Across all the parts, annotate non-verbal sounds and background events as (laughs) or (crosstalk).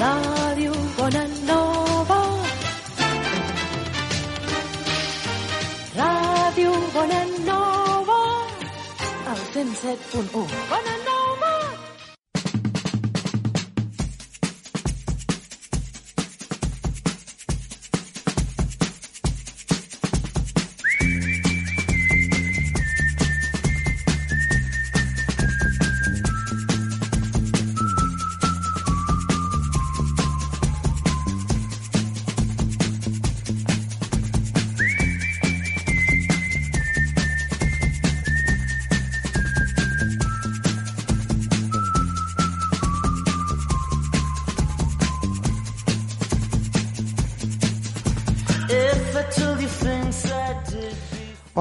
Ràdio Bonanova. Ràdio Bonanova. El 107.1. Bonanova.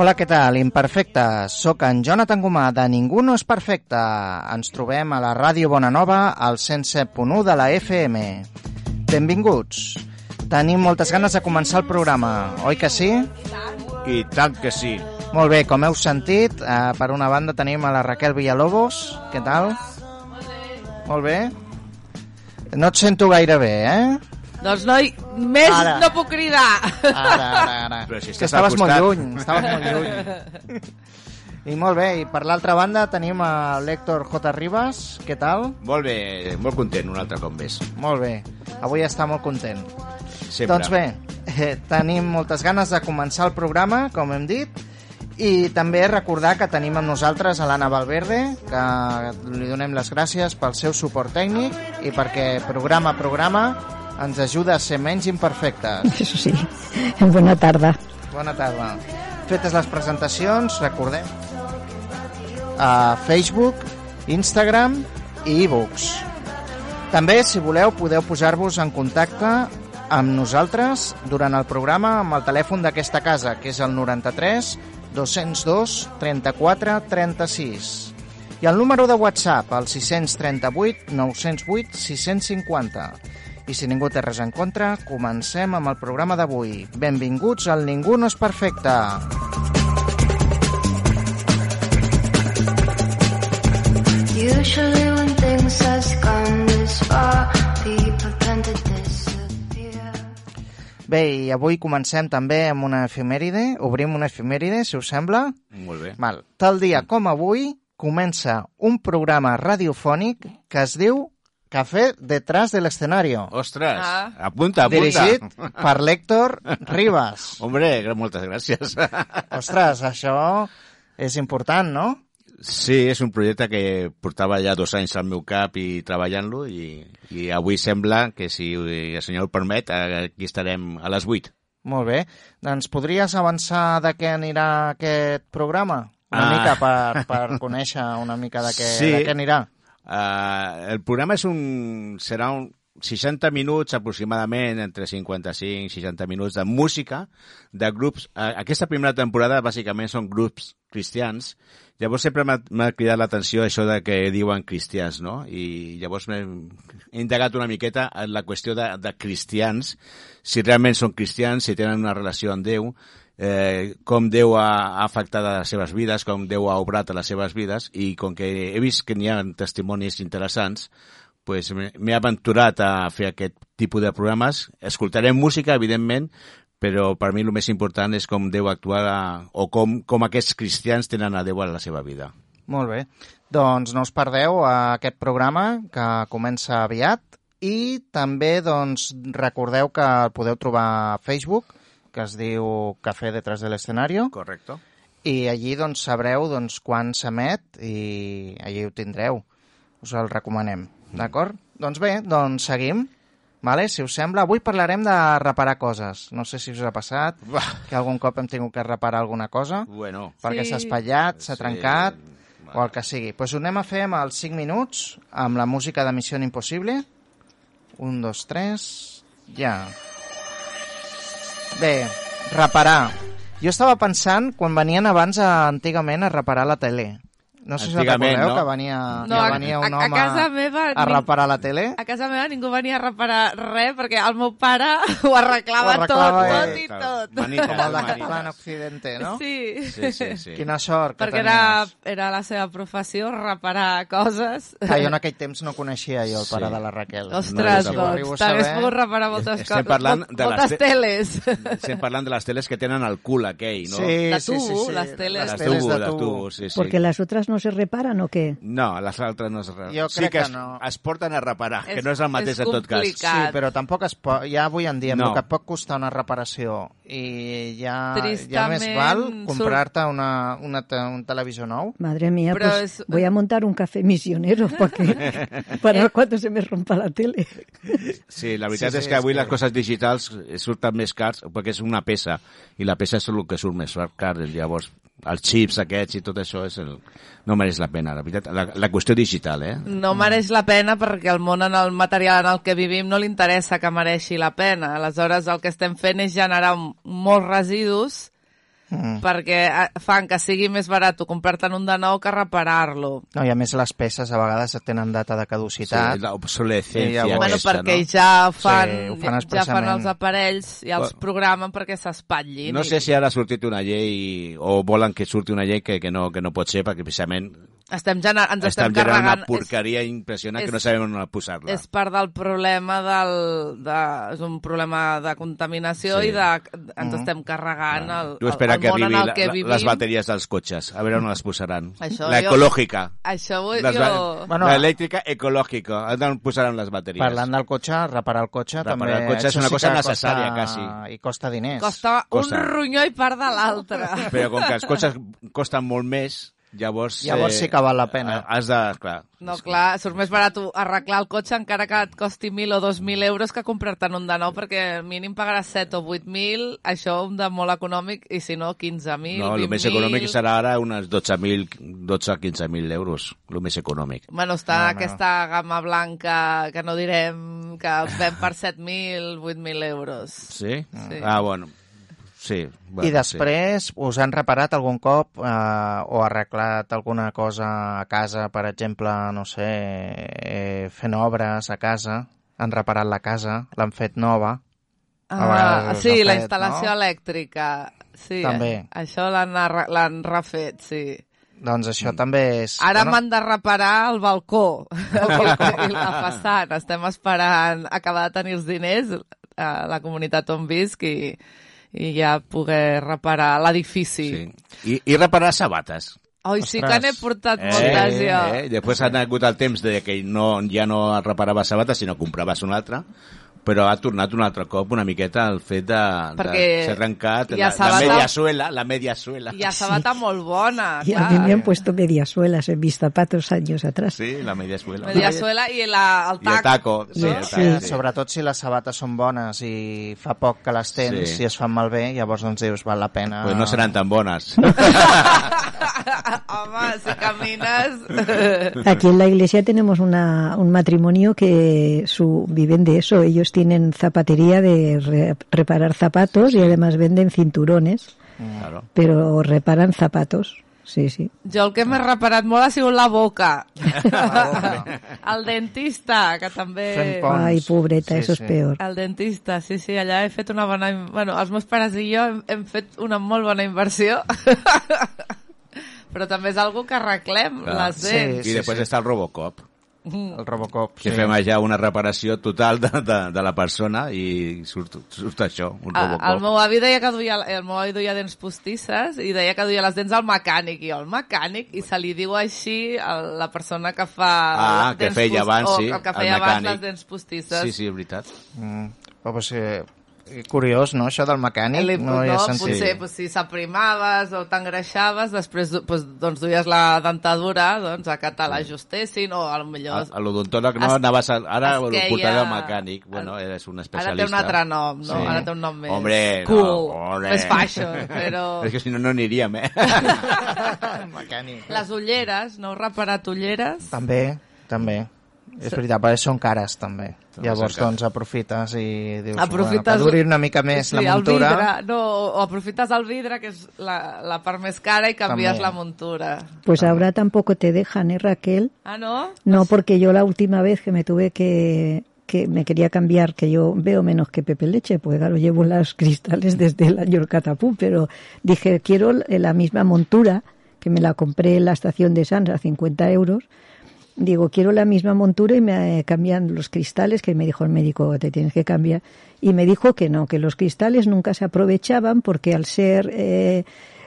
Hola, què tal? Imperfectes. Soc en Jonathan Gomà, de Ningú no és perfecte. Ens trobem a la Ràdio Bonanova, al 107.1 de la FM. Benvinguts. Tenim moltes ganes de començar el programa, oi que sí? I tant que sí. Molt bé, com heu sentit, eh, per una banda tenim a la Raquel Villalobos. Què tal? Molt bé. No et sento gaire bé, eh? Doncs noi, més Ara. no puc cridar. Ara, ara, ara. Però si estàs que estaves molt lluny, estaves molt lluny. (laughs) I molt bé, i per l'altra banda tenim a l'Héctor J. Ribas. Què tal? Molt bé, molt content un altre cop més. Molt bé. Avui està molt content. Sempre. Doncs bé, eh, tenim moltes ganes de començar el programa, com hem dit, i també recordar que tenim amb nosaltres a l'Anna Valverde, que li donem les gràcies pel seu suport tècnic i perquè programa a programa ens ajuda a ser menys imperfectes. Eso (laughs) sí. Buena tarda. Bona tarda. Fetes les presentacions, recordem, a Facebook, Instagram i e-books. També, si voleu, podeu posar-vos en contacte amb nosaltres durant el programa amb el telèfon d'aquesta casa, que és el 93 202 34 36. I el número de WhatsApp, el 638 908 650. I si ningú té res en contra, comencem amb el programa d'avui. Benvinguts al Ningú no és perfecte. Usually when things has gone this far, people tend to. Bé, i avui comencem també amb una efemèride. Obrim una efemèride, si us sembla. Molt bé. Val. Tal dia com avui comença un programa radiofònic que es diu Café detrás del escenario, Ostres, Ah. apunta, apunta. dirigit (laughs) per l'Héctor Ribas. Hombre, moltes gràcies. (laughs) Ostres, això és important, no? Sí, és un projecte que portava ja dos anys al meu cap i treballant-lo i, i avui sembla que, si el senyor ho permet, aquí estarem a les 8. Molt bé. Doncs podries avançar de què anirà aquest programa? Una Ah. mica per, per (laughs) conèixer una mica de què, Sí. de què anirà. Uh, el programa és un, serà un 60 minuts aproximadament, entre 55 i 60 minuts de música de grups. Uh, aquesta primera temporada bàsicament són grups cristians. Llavors sempre m'ha cridat l'atenció això de que diuen cristians, no? I llavors m'he he indagat una miqueta en la qüestió de, de cristians, si realment són cristians, si tenen una relació amb Déu, eh, com Déu ha, afectat a les seves vides, com Déu ha obrat a les seves vides, i com que he vist que n'hi ha testimonis interessants, pues m'he aventurat a fer aquest tipus de programes. Escoltarem música, evidentment, però per mi el més important és com Déu actua o com, com aquests cristians tenen a Déu a la seva vida. Molt bé. Doncs no us perdeu a aquest programa que comença aviat i també doncs, recordeu que el podeu trobar a Facebook, que es diu Café detrás del escenario, Correcte. i allí doncs, sabreu doncs, quan s'emet i allí ho tindreu. Us el recomanem, d'acord? Doncs bé, doncs seguim. Vale? Si us sembla, avui parlarem de reparar coses. No sé si us ha passat (laughs) que algun cop hem tingut que reparar alguna cosa Bueno, perquè Sí. s'ha espatllat, s'ha Sí. trencat, o el que sigui. Doncs pues ho anem a fer amb els 5 minuts, amb la música de Missió Impossible. Un, dos, tres... Ja. Bé, reparar. Jo estava pensant, quan venien abans, a, antigament, a reparar la tele. No sé si recordeu no? que venia, No, que a- venia a- un a home casa meva a reparar la tele. A casa meva ningú venia a reparar res perquè el meu pare (laughs) ho arreglava, Ho arreglava tot, ell. tot i tot. Manites, Com el de en Occidente, no? Sí. Sí, sí, sí. Quina sort que Perquè era, tenies. era la seva professió, reparar coses. Ah, jo en aquell temps no coneixia jo el pare Sí. de la Raquel. Ostres, No, doncs, t'hagués pogut reparar moltes Estem coses. parlant de les moltes te- teles. Estem parlant de les teles que tenen el cul aquell, no? Sí, De sí, sí, tubo, sí. les teles. Les Les teles tubo, de les tubo. tubo, sí, sí. Porque las otras no se reparan o qué? No, les altres no es... Jo sí crec que, que es, no. es porten a reparar, que És- no és el mateix és en tot cas. Sí, però tampoc es pot, ja avui en dia, No. el que pot costar una reparació i ja, ja Tristament més val comprar-te una, una, un televisor nou. Madre mía, pues es- voy a montar un café misionero (laughs) para, que, (laughs) para cuando se me rompa la tele. Sí, la veritat Sí, sí, és que avui és que- les coses digitals surten més cars perquè és una peça, i la peça és el que surt més car, llavors els xips aquests i tot això és el... no mereix la pena, la veritat. La, la qüestió digital, eh? No mereix la pena perquè el món en el material en el que vivim no li interessa que mereixi la pena. Aleshores, el que estem fent és generar m- molts residus Mm. perquè eh, fan que sigui més barat comprar-te'n un de nou que reparar-lo. No, I a més les peces a vegades tenen data de caducitat. Sí, l'obsolescència ho Bueno, perquè no? ja fan, Sí, fan ja, ja fan els aparells, ja els programen perquè s'espatllin. No i- sé si ara ha sortit una llei o volen que surti una llei que, que, no, que no pot ser perquè precisament Estem gener ens estem, estem generant carregant... una porqueria impressionant és- que no sabem on posar-la. és part del problema del, de, és un problema de contaminació Sí. i de, ens estem carregant el, Tu espera el, que el món en el que la, vivim. les bateries dels cotxes, a veure on les posaran. Això la jo- ecològica. Això vull, Les jo... Bueno, la elèctrica ecològica, on posaran les bateries? Parlant del cotxe, reparar el cotxe Reparar també... el cotxe és una sí cosa necessària, costa, quasi. I costa diners. Costa, Costa. un ronyó i part de l'altre. Però com que els cotxes costen molt més, llavors... Llavors sí que val la pena. Has de... Clar, No, clar, surt més barat arreglar el cotxe encara que et costi 1.000 o 2.000 euros que comprar-te'n un de nou, perquè mínim pagaràs 7 o 8.000, això un de molt econòmic, i si no, 15.000, No, el 20.000... més econòmic serà ara unes 12.000, 12-15.000 euros, el més econòmic. Bueno, està No, no, aquesta gamma blanca que no direm que ven per 7.000, 8.000 euros. Sí? Sí. Ah, bueno. Sí. Bueno, I després us han reparat algun cop eh, o arreglat alguna cosa a casa, per exemple, no sé, eh, fent obres a casa, han reparat la casa, l'han fet nova. Ah, sí, ha la fet, instal·lació no? elèctrica. Sí, També. Això l'han refet, sí. Doncs això també és... Ara bueno, m'han de reparar el balcó, (laughs) el balcó i la façana. Estem esperant acabar de tenir els diners a la comunitat on visc i, i ja poder reparar l'edifici. Sí. I, I reparar sabates. Oi, sí que n'he portat Eh, moltes jo. eh? Després ha hagut el temps de que no, ja no reparaves sabates, sinó compraves una altra, però ha tornat un altre cop una miqueta el fet de, Perquè de ser arrencat la, la sabata- media suela, la media suela. Hi ha sabata molt bona, (laughs) Y a clar. mí me han puesto mediasuelas en mis zapatos años atrás. Sí, la media suela. Mediasuela i la, el I el tac. taco. Sí, No, el sí. taco, sí. Sobretot si les sabates són bones i fa poc que les tens Sí. i es fan malbé, llavors doncs dius, val la pena... Pues no seran tan bones. (laughs) (laughs) Home, si camines... Aquí en la iglesia tenemos una, un matrimonio que su, viven de eso. Ellos tienen zapatería de re- reparar zapatos y además venden cinturones, claro. pero reparan zapatos. Sí, sí. Jo el que m'he reparat molt ha sigut la boca. (laughs) (laughs) el dentista, que també... Ay, pobreta, Sí, eso sí. es peor. El dentista, sí, sí, allà he fet una bona... Bueno, els meus pares i jo hem, hem fet una molt bona inversió. (laughs) Però també és algo que arreglem, Clar. les Sí, dents. I després està el Robocop, El Robocop, que sí. fem allà una reparació total de, de, de la persona i surt, surt això, un Ah, Robocop. El meu avi deia que duia, el meu avi duia dents postisses i deia que duia les dents al mecànic. I el mecànic, i se li diu així a la persona que fa... Ah, que dents feia post- abans, o sí, El que el feia abans mecànic. les dents postisses. Sí, sí, és veritat. Mm. Però, pues, eh, Curiós, no?, això del mecànic. Li- no, no, sentit. potser pues, si s'aprimaves o t'engreixaves, després pues, doncs, duies la dentadura doncs, a que te l'ajustessin o a lo millor... A, a l'odontòleg no Es- anaves a, ara es ho queia- portaré al mecànic. Bueno, eres un Ara especialista. té un altre nom, no? Sí. Ara té un nom més Hombre, cool, no, hombre. més fashion, però... (laughs) És que si no, no aniríem, eh? (laughs) mecànic. Les ulleres, no reparat ulleres? També, també. És veritat, però són cares, també. També Llavors, doncs, aprofites i dius, Aprofites... bueno, que duri una mica més sí, la el muntura. vidre, no, o aprofites el vidre, que és la, la part més cara, i canvies També. la muntura. Pues ahora tampoco te dejan, ¿eh, Raquel? Ah, no? No, porque yo la última vez que me tuve que que me quería cambiar, que yo veo menos que Pepe Leche, pues claro, llevo los (laughs) cristales desde el año Catapú, pero dije, quiero la misma montura, que me la compré en la estación de Sans a 50 euros, digo, quiero la misma montura y me eh, cambian los cristales, que me dijo el médico, te tienes que cambiar. Y me dijo que no, que los cristales nunca se aprovechaban porque al ser, eh,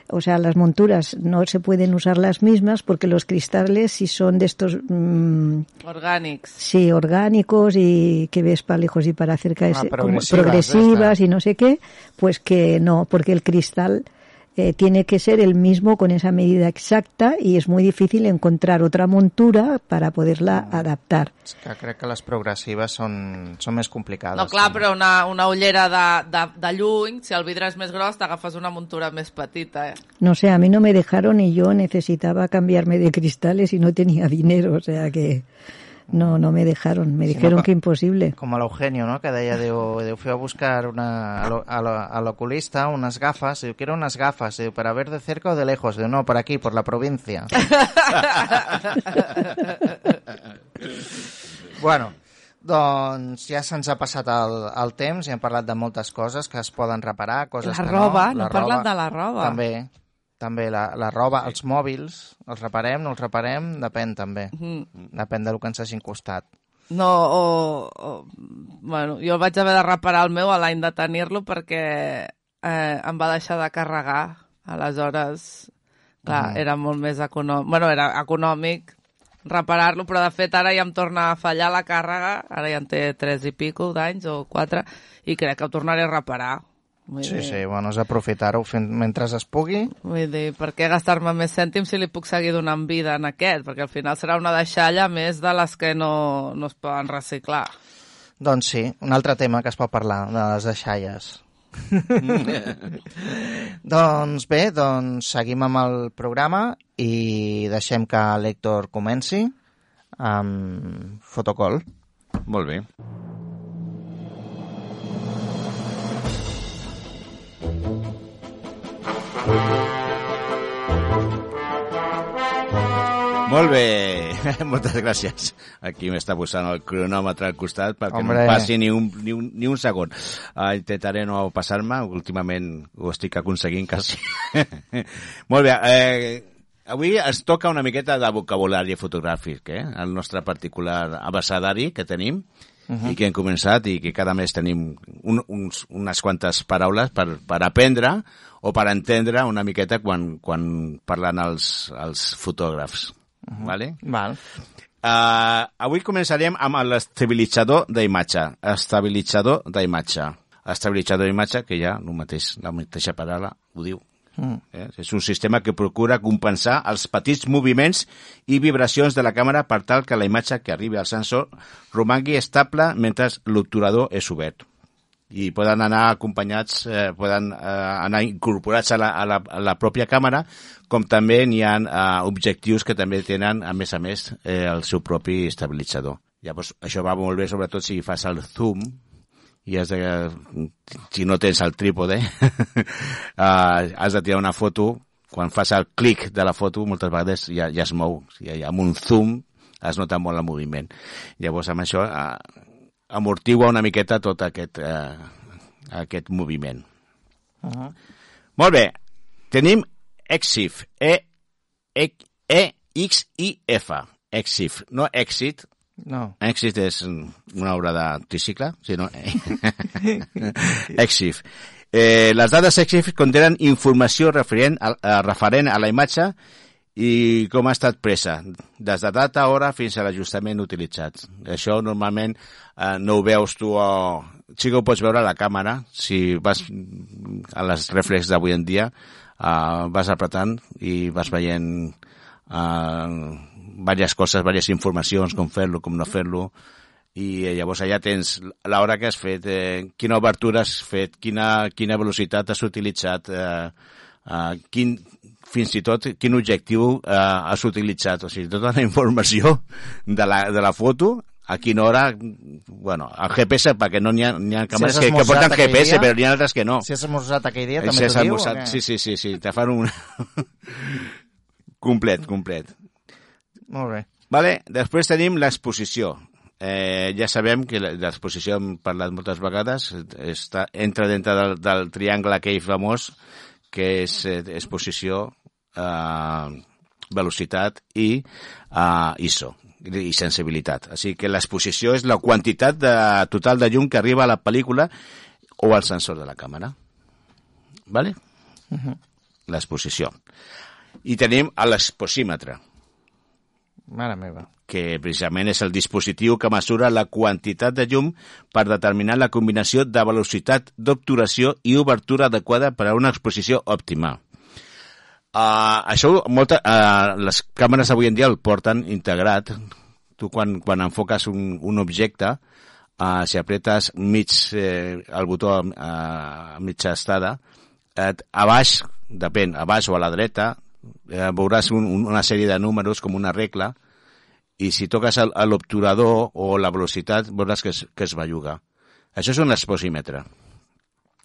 o sea, las monturas no se pueden usar las mismas porque los cristales, si son de estos, mm, Orgànics. sí, orgánicos y que ves para lejos y para cerca, es, Ah, como progresivas, y no sé qué, pues que no, porque el cristal eh, tiene que ser el mismo con esa medida exacta y es muy difícil encontrar otra montura para poderla adaptar. És que crec que les progressives són, són més complicades. No, clar, però una, una ullera de, de, de lluny, si el vidre és més gros, t'agafes una muntura més petita, eh? No sé, a mí no me dejaron y yo necesitaba cambiarme de cristales y no tenía dinero, o sea que no, no me dejaron, me Sí, dijeron no, que imposible. Com a l'Eugenio, no?, que deia, diu, diu feu a buscar una, a lo- a lo- a l'oculista unas gafas, diu, quiero unas gafas, diu, para ver de cerca o de lejos, diu, no, por aquí, por la provincia. (laughs) bueno, doncs ja se'ns ha passat el, el temps i hem parlat de moltes coses que es poden reparar, coses La que roba, no. no parlen de la roba. També, també la, la roba, els mòbils, els reparem, no els reparem, depèn també. Mm. Depèn del que ens hagin costat. No, o, o... Bueno, jo vaig haver de reparar el meu a l'any de tenir-lo perquè eh, em va deixar de carregar. Aleshores, clar, Mhm. era molt més econòmic. Bueno, era econòmic reparar-lo, però de fet ara ja em torna a fallar la càrrega, ara ja en té tres i pico d'anys o quatre, i crec que ho tornaré a reparar. Vull Sí, dir, sí, bueno, és aprofitar-ho fent- mentre es pugui. Vull dir, per què gastar-me més cèntims si li puc seguir donant vida en aquest? Perquè al final serà una deixalla més de les que no, no es poden reciclar. Doncs sí, un altre tema que es pot parlar, de les deixalles. (laughs) doncs bé, doncs seguim amb el programa i deixem que l'Héctor comenci amb Fotocol. Molt bé. Molt bé, (laughs) moltes gràcies. Aquí m'està posant el cronòmetre al costat perquè Hombre. no passi ni un, ni un, ni un segon. Uh, intentaré no passar-me, últimament ho estic aconseguint quasi. (laughs) Molt bé, eh, avui es toca una miqueta de vocabulari fotogràfic, eh? el nostre particular abecedari que tenim uh -huh. i que hem començat i que cada mes tenim un, uns, unes quantes paraules per, per aprendre o per entendre una miqueta quan, quan parlen els, els fotògrafs. Uh -huh. vale? Val. Uh, avui començarem amb l'estabilitzador d'imatge. Estabilitzador d'imatge. Estabilitzador d'imatge, que ja el mateix, la mateixa paraula ho diu. Mm. Eh? És un sistema que procura compensar els petits moviments i vibracions de la càmera per tal que la imatge que arribi al sensor romangui estable mentre l'obturador és obert i poden anar acompanyats, eh, poden eh, anar incorporats a la, a, la, a la pròpia càmera, com també n'hi ha eh, objectius que també tenen, a més a més, eh, el seu propi estabilitzador. Llavors, això va molt bé, sobretot si fas el zoom, i has de, si no tens el trípode, (laughs) eh, has de tirar una foto, quan fas el clic de la foto, moltes vegades ja, ja es mou. O sigui, amb un zoom es nota molt el moviment. Llavors, amb això, eh, amortigua una miqueta tot aquest, eh, aquest moviment. Uh -huh. Molt bé, tenim EXIF, e, e, e X I F, EXIF, no Exit, No. Exit és una obra de tricicle, si no... (laughs) EXIF. Eh, les dades EXIF contenen informació referent a, a, referent a la imatge i com ha estat presa, des de data, hora fins a l'ajustament utilitzat. Això normalment eh, no ho veus tu, o... sí que ho pots veure a la càmera, si vas a les reflex d'avui en dia, eh, vas apretant i vas veient eh, diverses coses, diverses informacions, com fer-lo, com no fer-lo, i llavors allà tens l'hora que has fet, eh, quina obertura has fet, quina, quina velocitat has utilitzat, eh, eh, quin, fins i tot quin objectiu eh, has utilitzat. O sigui, tota la informació de la, de la foto a quina hora, bueno, el GPS, perquè no n'hi ha, ha càmeres has que, que porten GPS, dia? però n'hi ha altres que no. Si has esmorzat aquell dia, Si també has t'ho diu? sí, sí, sí, sí, te fan un... (laughs) complet, complet. Molt bé. Vale? Després tenim l'exposició. Eh, ja sabem que l'exposició, hem parlat moltes vegades, està, entra dintre del, del triangle aquell famós, que és eh, exposició, eh, velocitat i eh, ISO i sensibilitat. Així que l'exposició és la quantitat de, total de llum que arriba a la pel·lícula o al sensor de la càmera. Vale? L'exposició. I tenim l'exposímetre Mare meva. que precisament és el dispositiu que mesura la quantitat de llum per determinar la combinació de velocitat d'obturació i obertura adequada per a una exposició òptima. Uh, això, molta, uh, les càmeres avui en dia el porten integrat. Tu quan, quan enfoques un, un objecte, uh, si apretes mig, eh, el botó uh, mitja estada, et, a baix, depèn, a baix o a la dreta, eh, veuràs un, un, una sèrie de números com una regla, i si toques l'obturador o la velocitat veuràs que es, que es belluga. Això és un exposímetre.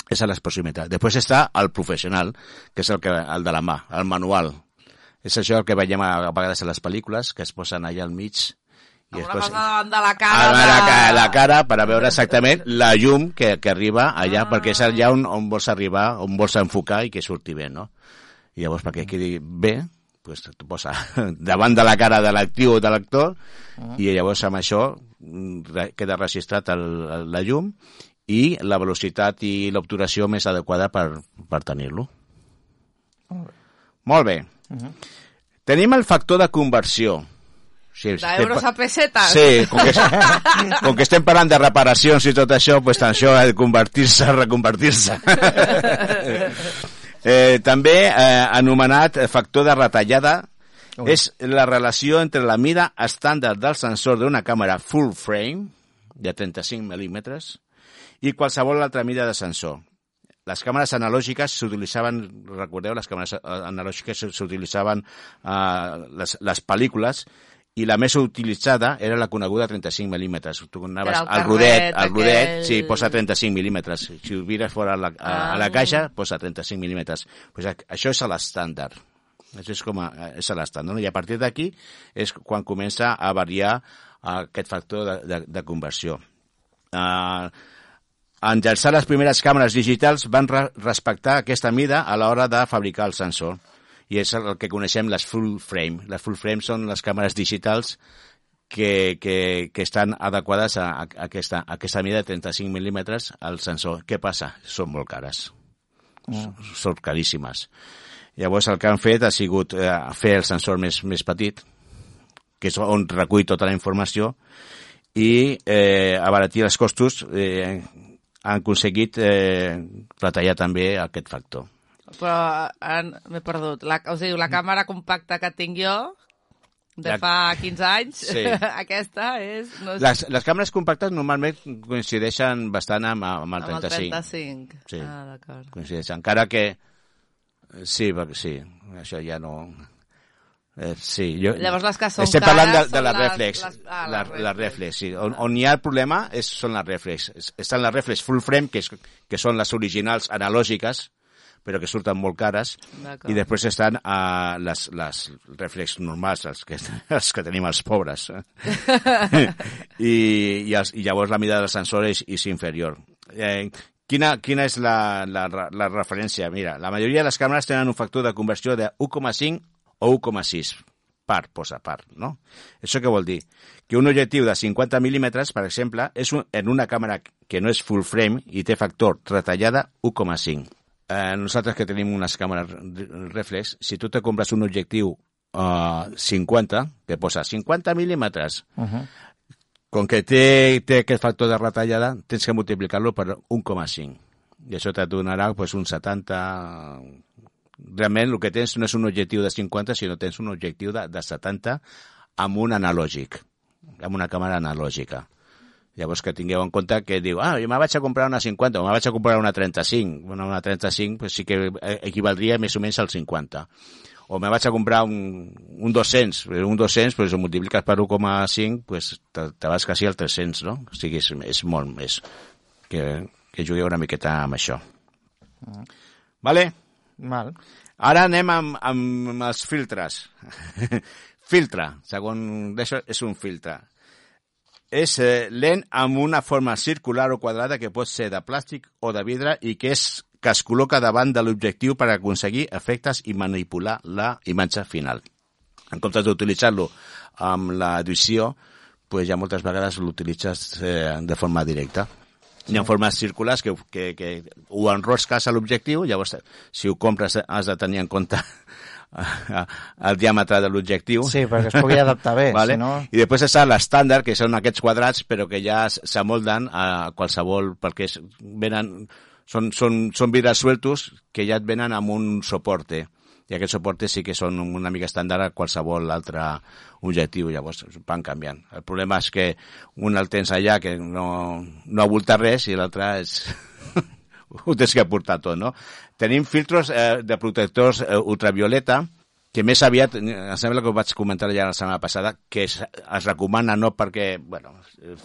És l'exposímetre. Després està el professional, que és el, que, el de la mà, el manual. És això el que veiem a, a vegades a les pel·lícules, que es posen allà al mig i Amb es una cosa davant de la a cara. la, de- ca- la cara per a veure exactament la llum que, que arriba allà, ah. perquè és allà on, on vols arribar, on vols enfocar i que surti bé, no? I llavors, perquè quedi bé, pues, tu posa (laughs) davant de la cara de l'actiu o de l'actor i llavors amb això mm, queda registrat el, el, la llum i la velocitat i l'obturació més adequada per, per tenir-lo. Molt bé. Tenim el factor de conversió. Sí, D'euros a pessetes. Sí, com que, (laughs) com que estem parlant de reparacions i tot això, pues, això ha de convertir-se, reconvertir-se. (laughs) eh, també eh, anomenat factor de retallada és la relació entre la mida estàndard del sensor d'una càmera full frame de 35 mil·límetres i qualsevol altra mida de sensor. Les càmeres analògiques s'utilitzaven, recordeu, les càmeres eh, analògiques s'utilitzaven eh, les, les pel·lícules i la més utilitzada era la coneguda 35 mil·límetres. Tu anaves al rodet, al rodet, aquell- sí, posa 35 mil·límetres. Si ho mires fora a la, a, a la Ah. caixa, posa 35 mil·límetres. Pues això és l'estàndard. Això és com a, és l'estàndard. No? I a partir d'aquí és quan comença a variar uh, aquest factor de, de, de conversió. Uh, en llançar les primeres càmeres digitals van re respectar aquesta mida a l'hora de fabricar el sensor. I és el que coneixem les full frame. Les full frame són les càmeres digitals que, que, que estan adequades a, a, aquesta, a aquesta mida de 35 mil·límetres al sensor. Què passa? Són molt cares. Mm. Són caríssimes. Llavors el que han fet ha sigut eh, fer el sensor més, més petit, que és on recull tota la informació, i eh, abaratir els costos eh, han aconseguit eh, retallar també aquest factor. Però m'he perdut. La, o sigui, la càmera compacta que tinc jo, de La- fa 15 anys, Sí. (laughs) aquesta és... No és Les, les càmeres compactes normalment coincideixen bastant amb, amb el amb el 35. 35. Sí. Ah, d'acord. Coincideixen. Encara que... Sí, perquè sí, això ja no... Eh, sí, jo... Llavors les que són Estem parlant de, cares de són la les- reflex. les- ah, la, les la reflex, sí. On, on hi ha el problema és, són les reflex. Es- Estan les reflex full frame, que, és, que són les originals analògiques, però que surten molt cares, i després estan uh, les, les reflex normals, els que, (laughs) els que tenim els pobres. (laughs) I, i, els, I llavors la mida del sensor és, és inferior. Eh, quina, quina és la, la, la referència? Mira, la majoria de les càmeres tenen un factor de conversió de 1,5 o 1,6 part, posa part, no? Això què vol dir? Que un objectiu de 50 mil·límetres, per exemple, és un, en una càmera que no és full frame i té factor retallada 1,5. Eh, nosaltres que tenim unes càmeres re- reflex, si tu te compres un objectiu uh, 50, que posa 50 mil·límetres. Uh -huh. Com que té, té aquest factor de retallada, tens que multiplicar-lo per 1,5. I això te donarà pues, un 70... Realment el que tens no és un objectiu de 50, sinó tens un objectiu de, de 70 amb un analògic, amb una càmera analògica. Llavors que tingueu en compte que diu, ah, jo me vaig a comprar una 50 o me vaig a comprar una 35. Bueno, una 35 pues sí que eh, equivaldria més o menys al 50. O me vaig a comprar un, un 200. Però Un 200, pues, ho multipliques per 1,5, pues, te, te vas quasi al 300, no? O sigui, és, és molt més que, que jugueu una miqueta amb això. Vale? Val. Ara anem amb, amb els filtres. (laughs) filtre, segon d'això, és un filtre. És eh, lent amb una forma circular o quadrada que pot ser de plàstic o de vidre i que, és, que es col·loca davant de l'objectiu per aconseguir efectes i manipular la imatge final. En comptes d'utilitzar-lo amb l'edició, pues ja moltes vegades l'utilitzes eh, de forma directa. Hi ha formes circulars que, que, que ho enrosques a l'objectiu, llavors si ho compres has de tenir en compte (laughs) el diàmetre de l'objectiu. Sí, perquè es pugui adaptar bé, (laughs) vale? si no... I després està l'estàndard, que són aquests quadrats, però que ja s'amolden a qualsevol, perquè venen, són, són, són vidres sueltos que ja et venen amb un soporte i aquests soportes sí que són una mica estàndard a qualsevol altre objectiu, llavors van canviant. El problema és que un el tens allà que no, no avolta res i l'altre és... (laughs) ho tens que portar tot, no? Tenim filtros eh, de protectors eh, ultravioleta, que més aviat, eh, em sembla que ho vaig comentar ja la setmana passada, que es, es recomana no perquè, bueno,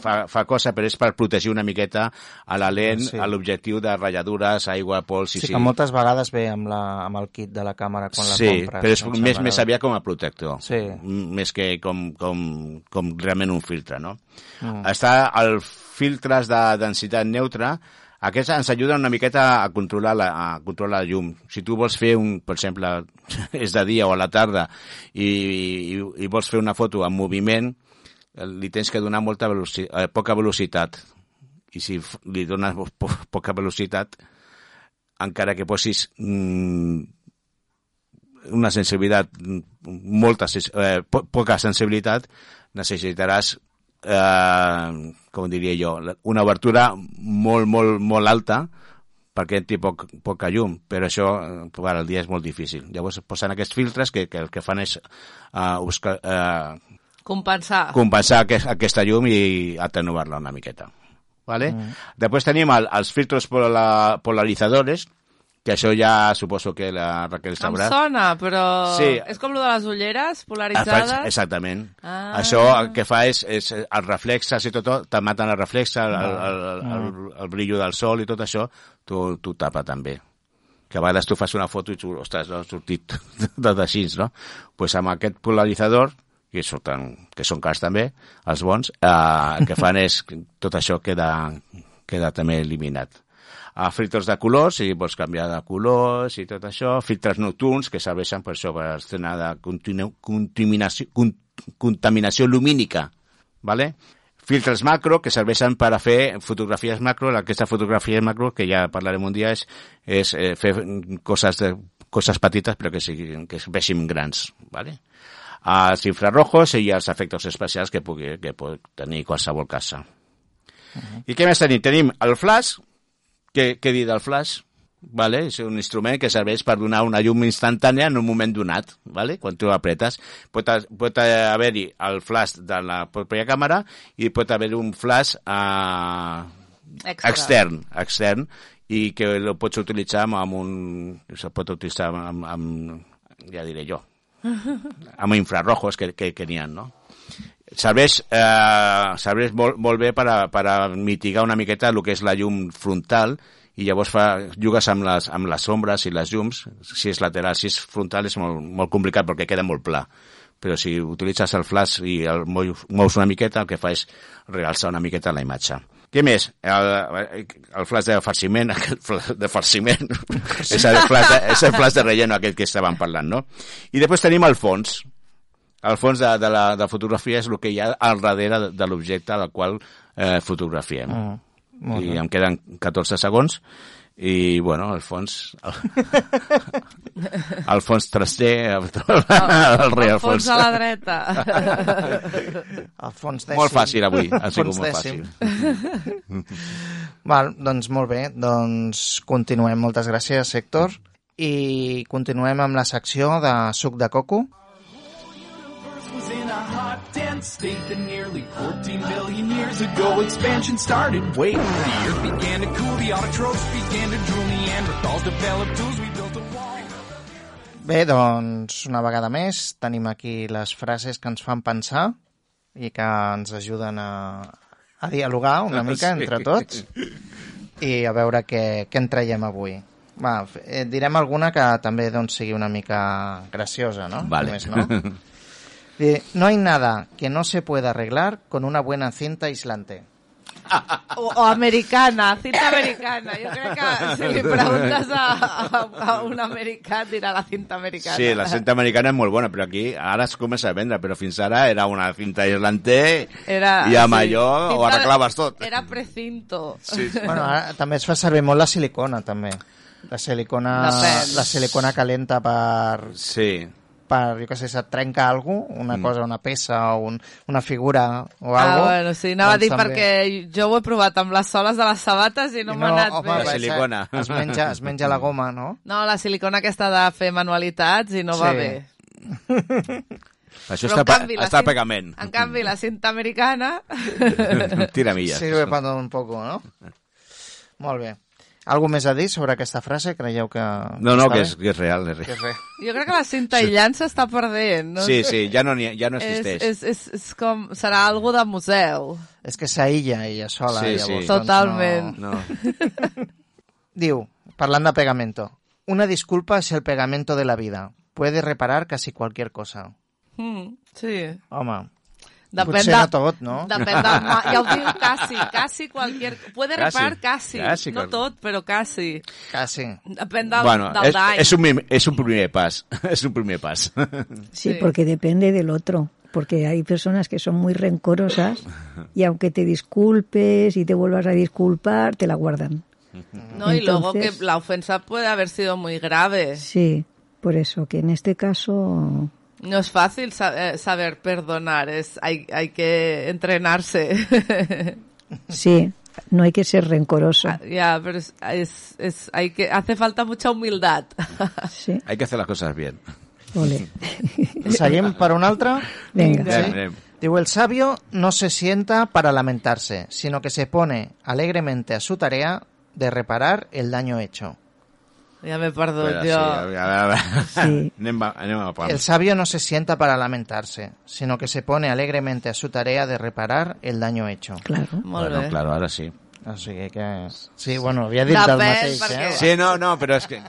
fa, fa cosa, però és per protegir una miqueta a la lent, Sí. sí. a l'objectiu de ratlladures, aigua, pols... Sí, sí, que moltes vegades ve amb, la, amb el kit de la càmera quan la sí, compres. però és més, més aviat com a protector, Sí. Més que com, com, com realment un filtre, no? Mm. Està el filtres de densitat neutra, aquests ens ajuden una miqueta a controlar la, a controlar la llum. Si tu vols fer un, per exemple, (laughs) és de dia o a la tarda i, i, i vols fer una foto en moviment, eh, li tens que donar molta veloci eh, poca velocitat. I si li dones (laughs) po poca velocitat, encara que posis mm, una sensibilitat, mm, molta, eh, po poca sensibilitat, necessitaràs, eh, com diria jo, una obertura molt, molt, molt alta perquè entri poc, poca llum, però això eh, per al dia és molt difícil. Llavors posen aquests filtres que, que el que fan és eh, buscar, eh, Compensar. compensar aquest, aquesta llum i atenuar-la una miqueta. ¿vale? Mm. Després tenim el, els filtros pola, polarizadores, que això ja suposo que la Raquel Em sabrà. sona, però Sí. és com lo de les ulleres Ah, polaritzades. fa- Exactament. Ah. Això el que fa és, és els reflexes i tot, tot te maten els reflexes, el, el, el, el, el brillo del sol i tot això, tu, tu tapa també. Que a vegades tu fas una foto i tu, ostres, no ha sortit (laughs) tot així, no? Doncs pues amb aquest polaritzador, que, surten, que són cars també, els bons, eh, el que fan (laughs) és tot això queda, queda també eliminat a filtres de colors, si vols canviar de colors i tot això, filtres nocturns que serveixen per això, per escena de continu, contaminació, con, contaminació lumínica, ¿vale? filtres macro que serveixen per a fer fotografies macro, aquesta fotografia macro que ja parlarem un dia és, és eh, fer coses, de, coses petites però que, siguin, que es veixin grans, ¿vale? els infrarrojos i els efectes especials que pugui que pot tenir qualsevol casa. Uh -huh. I què més tenim? Tenim el flash, què, què dir del flash? Vale? És un instrument que serveix per donar una llum instantània en un moment donat, vale? quan tu apretes. Pot, pot haver-hi el flash de la pròpia càmera i pot haver-hi un flash eh, Extra. extern, extern, i que el pots utilitzar amb, amb un... Se pot utilitzar amb, amb, ja diré jo, (laughs) amb infrarrojos que, que, que n'hi ha, no? Serveix, eh, serveix molt, molt bé per a, per a mitigar una miqueta el que és la llum frontal i llavors fa, jugues amb les, amb les ombres i les llums, si és lateral, si és frontal és molt, molt complicat perquè queda molt pla però si utilitzes el flash i el mous, una miqueta, el que fa és realçar una miqueta la imatge. Què més? El, el flash de farciment, (laughs) aquest flash de farciment, (laughs) és, el flash de, és el flash de relleno aquest que estàvem parlant, no? I després tenim el fons, el fons de, de la de fotografia és el que hi ha al darrere de, de l'objecte al qual eh, fotografiem. Mm, molt I bé. em queden 14 segons. i, bueno, al fons... Al (laughs) fons traster, el, el rei Al Alfons. fons a la dreta. Alfons X. Molt fàcil avui, ha sigut molt X. fàcil. (laughs) Val, doncs molt bé, doncs continuem. Moltes gràcies, Héctor. I continuem amb la secció de suc de coco. Hot, dense state that nearly 14 billion years ago expansion started. Wait, the earth began to cool, the autotrophs began to drool, Neanderthals developed tools, we built a wall. Bé, doncs, una vegada més, tenim aquí les frases que ens fan pensar i que ens ajuden a, a dialogar una (laughs) mica Sí. entre tots i a veure què, què en traiem avui. Va, eh, direm alguna que també doncs, sigui una mica graciosa, no? Vale. Només, no? (laughs) No hay nada que no se pueda arreglar con una buena cinta aislante. (laughs) O, o americana, cinta americana. Jo crec que si li preguntes a, a, a un americà et dirà la cinta americana. Sí, la cinta americana és molt bona, però aquí ara es comença a vendre, però fins ara era una cinta aislante Era, i amb sí, allò ho cinta- arreglaves tot. Era precinto. Sí, sí. Bueno, ara també es fa servir molt la silicona, també. La silicona, la silicona calenta per, Sí. Per, jo què sé, se't trenca alguna cosa, una cosa, una peça o un, una figura o Ah, algo. bueno, sí, anava a dir doncs també- perquè jo ho he provat amb les soles de les sabates i no, I m'ha anat home, bé. La va silicona. Es menja, es menja la goma, no? No, la silicona aquesta de fer manualitats i no va Sí. bé. (laughs) Això Però, està, en canvi, la està cin- pegament. En canvi, la cinta americana... Tira milles. Sirve para un poco, no? Molt bé. Algú més a dir sobre aquesta frase? Creieu que... No, no, que és, que és real. És Que real. és res. Jo crec que la cinta aïllant s'està perdent. No? Sí, sí, ja no, ha- ja no És, existeix. és, és, és com... Serà algo de museu. És que s'aïlla ella sola, Sí, llavors. sí. doncs Totalment. No. No. (laughs) Diu, parlant de pegamento, una disculpa es el pegamento de la vida. Puede reparar casi cualquier cosa. Mm, sí. Home, Depèn de, no tot, no? Depèn del... Ja ho diu casi, casi cualquier... Puede reparar casi. casi, no tot, però casi. quasi. Depèn del, bueno, del és, dany. és, un, és un primer pas. (laughs) és un primer pas. Sí, Sí. porque depende del otro. Porque hay personas que son muy rencorosas y aunque te disculpes y te vuelvas a disculpar, te la guardan. No, y luego que la ofensa puede haber sido muy grave. Sí, por eso que en este caso No es fácil eh, saber perdonar, es, hay, hay que entrenarse. (laughs) sí, no hay que ser rencoroso. ya, pero es, es, es- hay que, hace falta mucha humildad. (laughs) Sí, Hay que hacer las cosas bien. ole. (laughs) Seguim per un altre? Venga. Diu, el sabio no se sienta para lamentarse, sino que se pone alegremente a su tarea de reparar el daño hecho. Ya me Espera, sí, (laughs) yo. a a. Sí. Anem, a- anem a pam. El sabio no se sienta para lamentarse, sino que se pone alegremente a su tarea de reparar el daño hecho. Claro. Molt Bueno, bé. claro, ara sí. O sigui que... Sí, bueno, havia dit Depèn, mateix, perquè- eh? Sí, no, no, però és que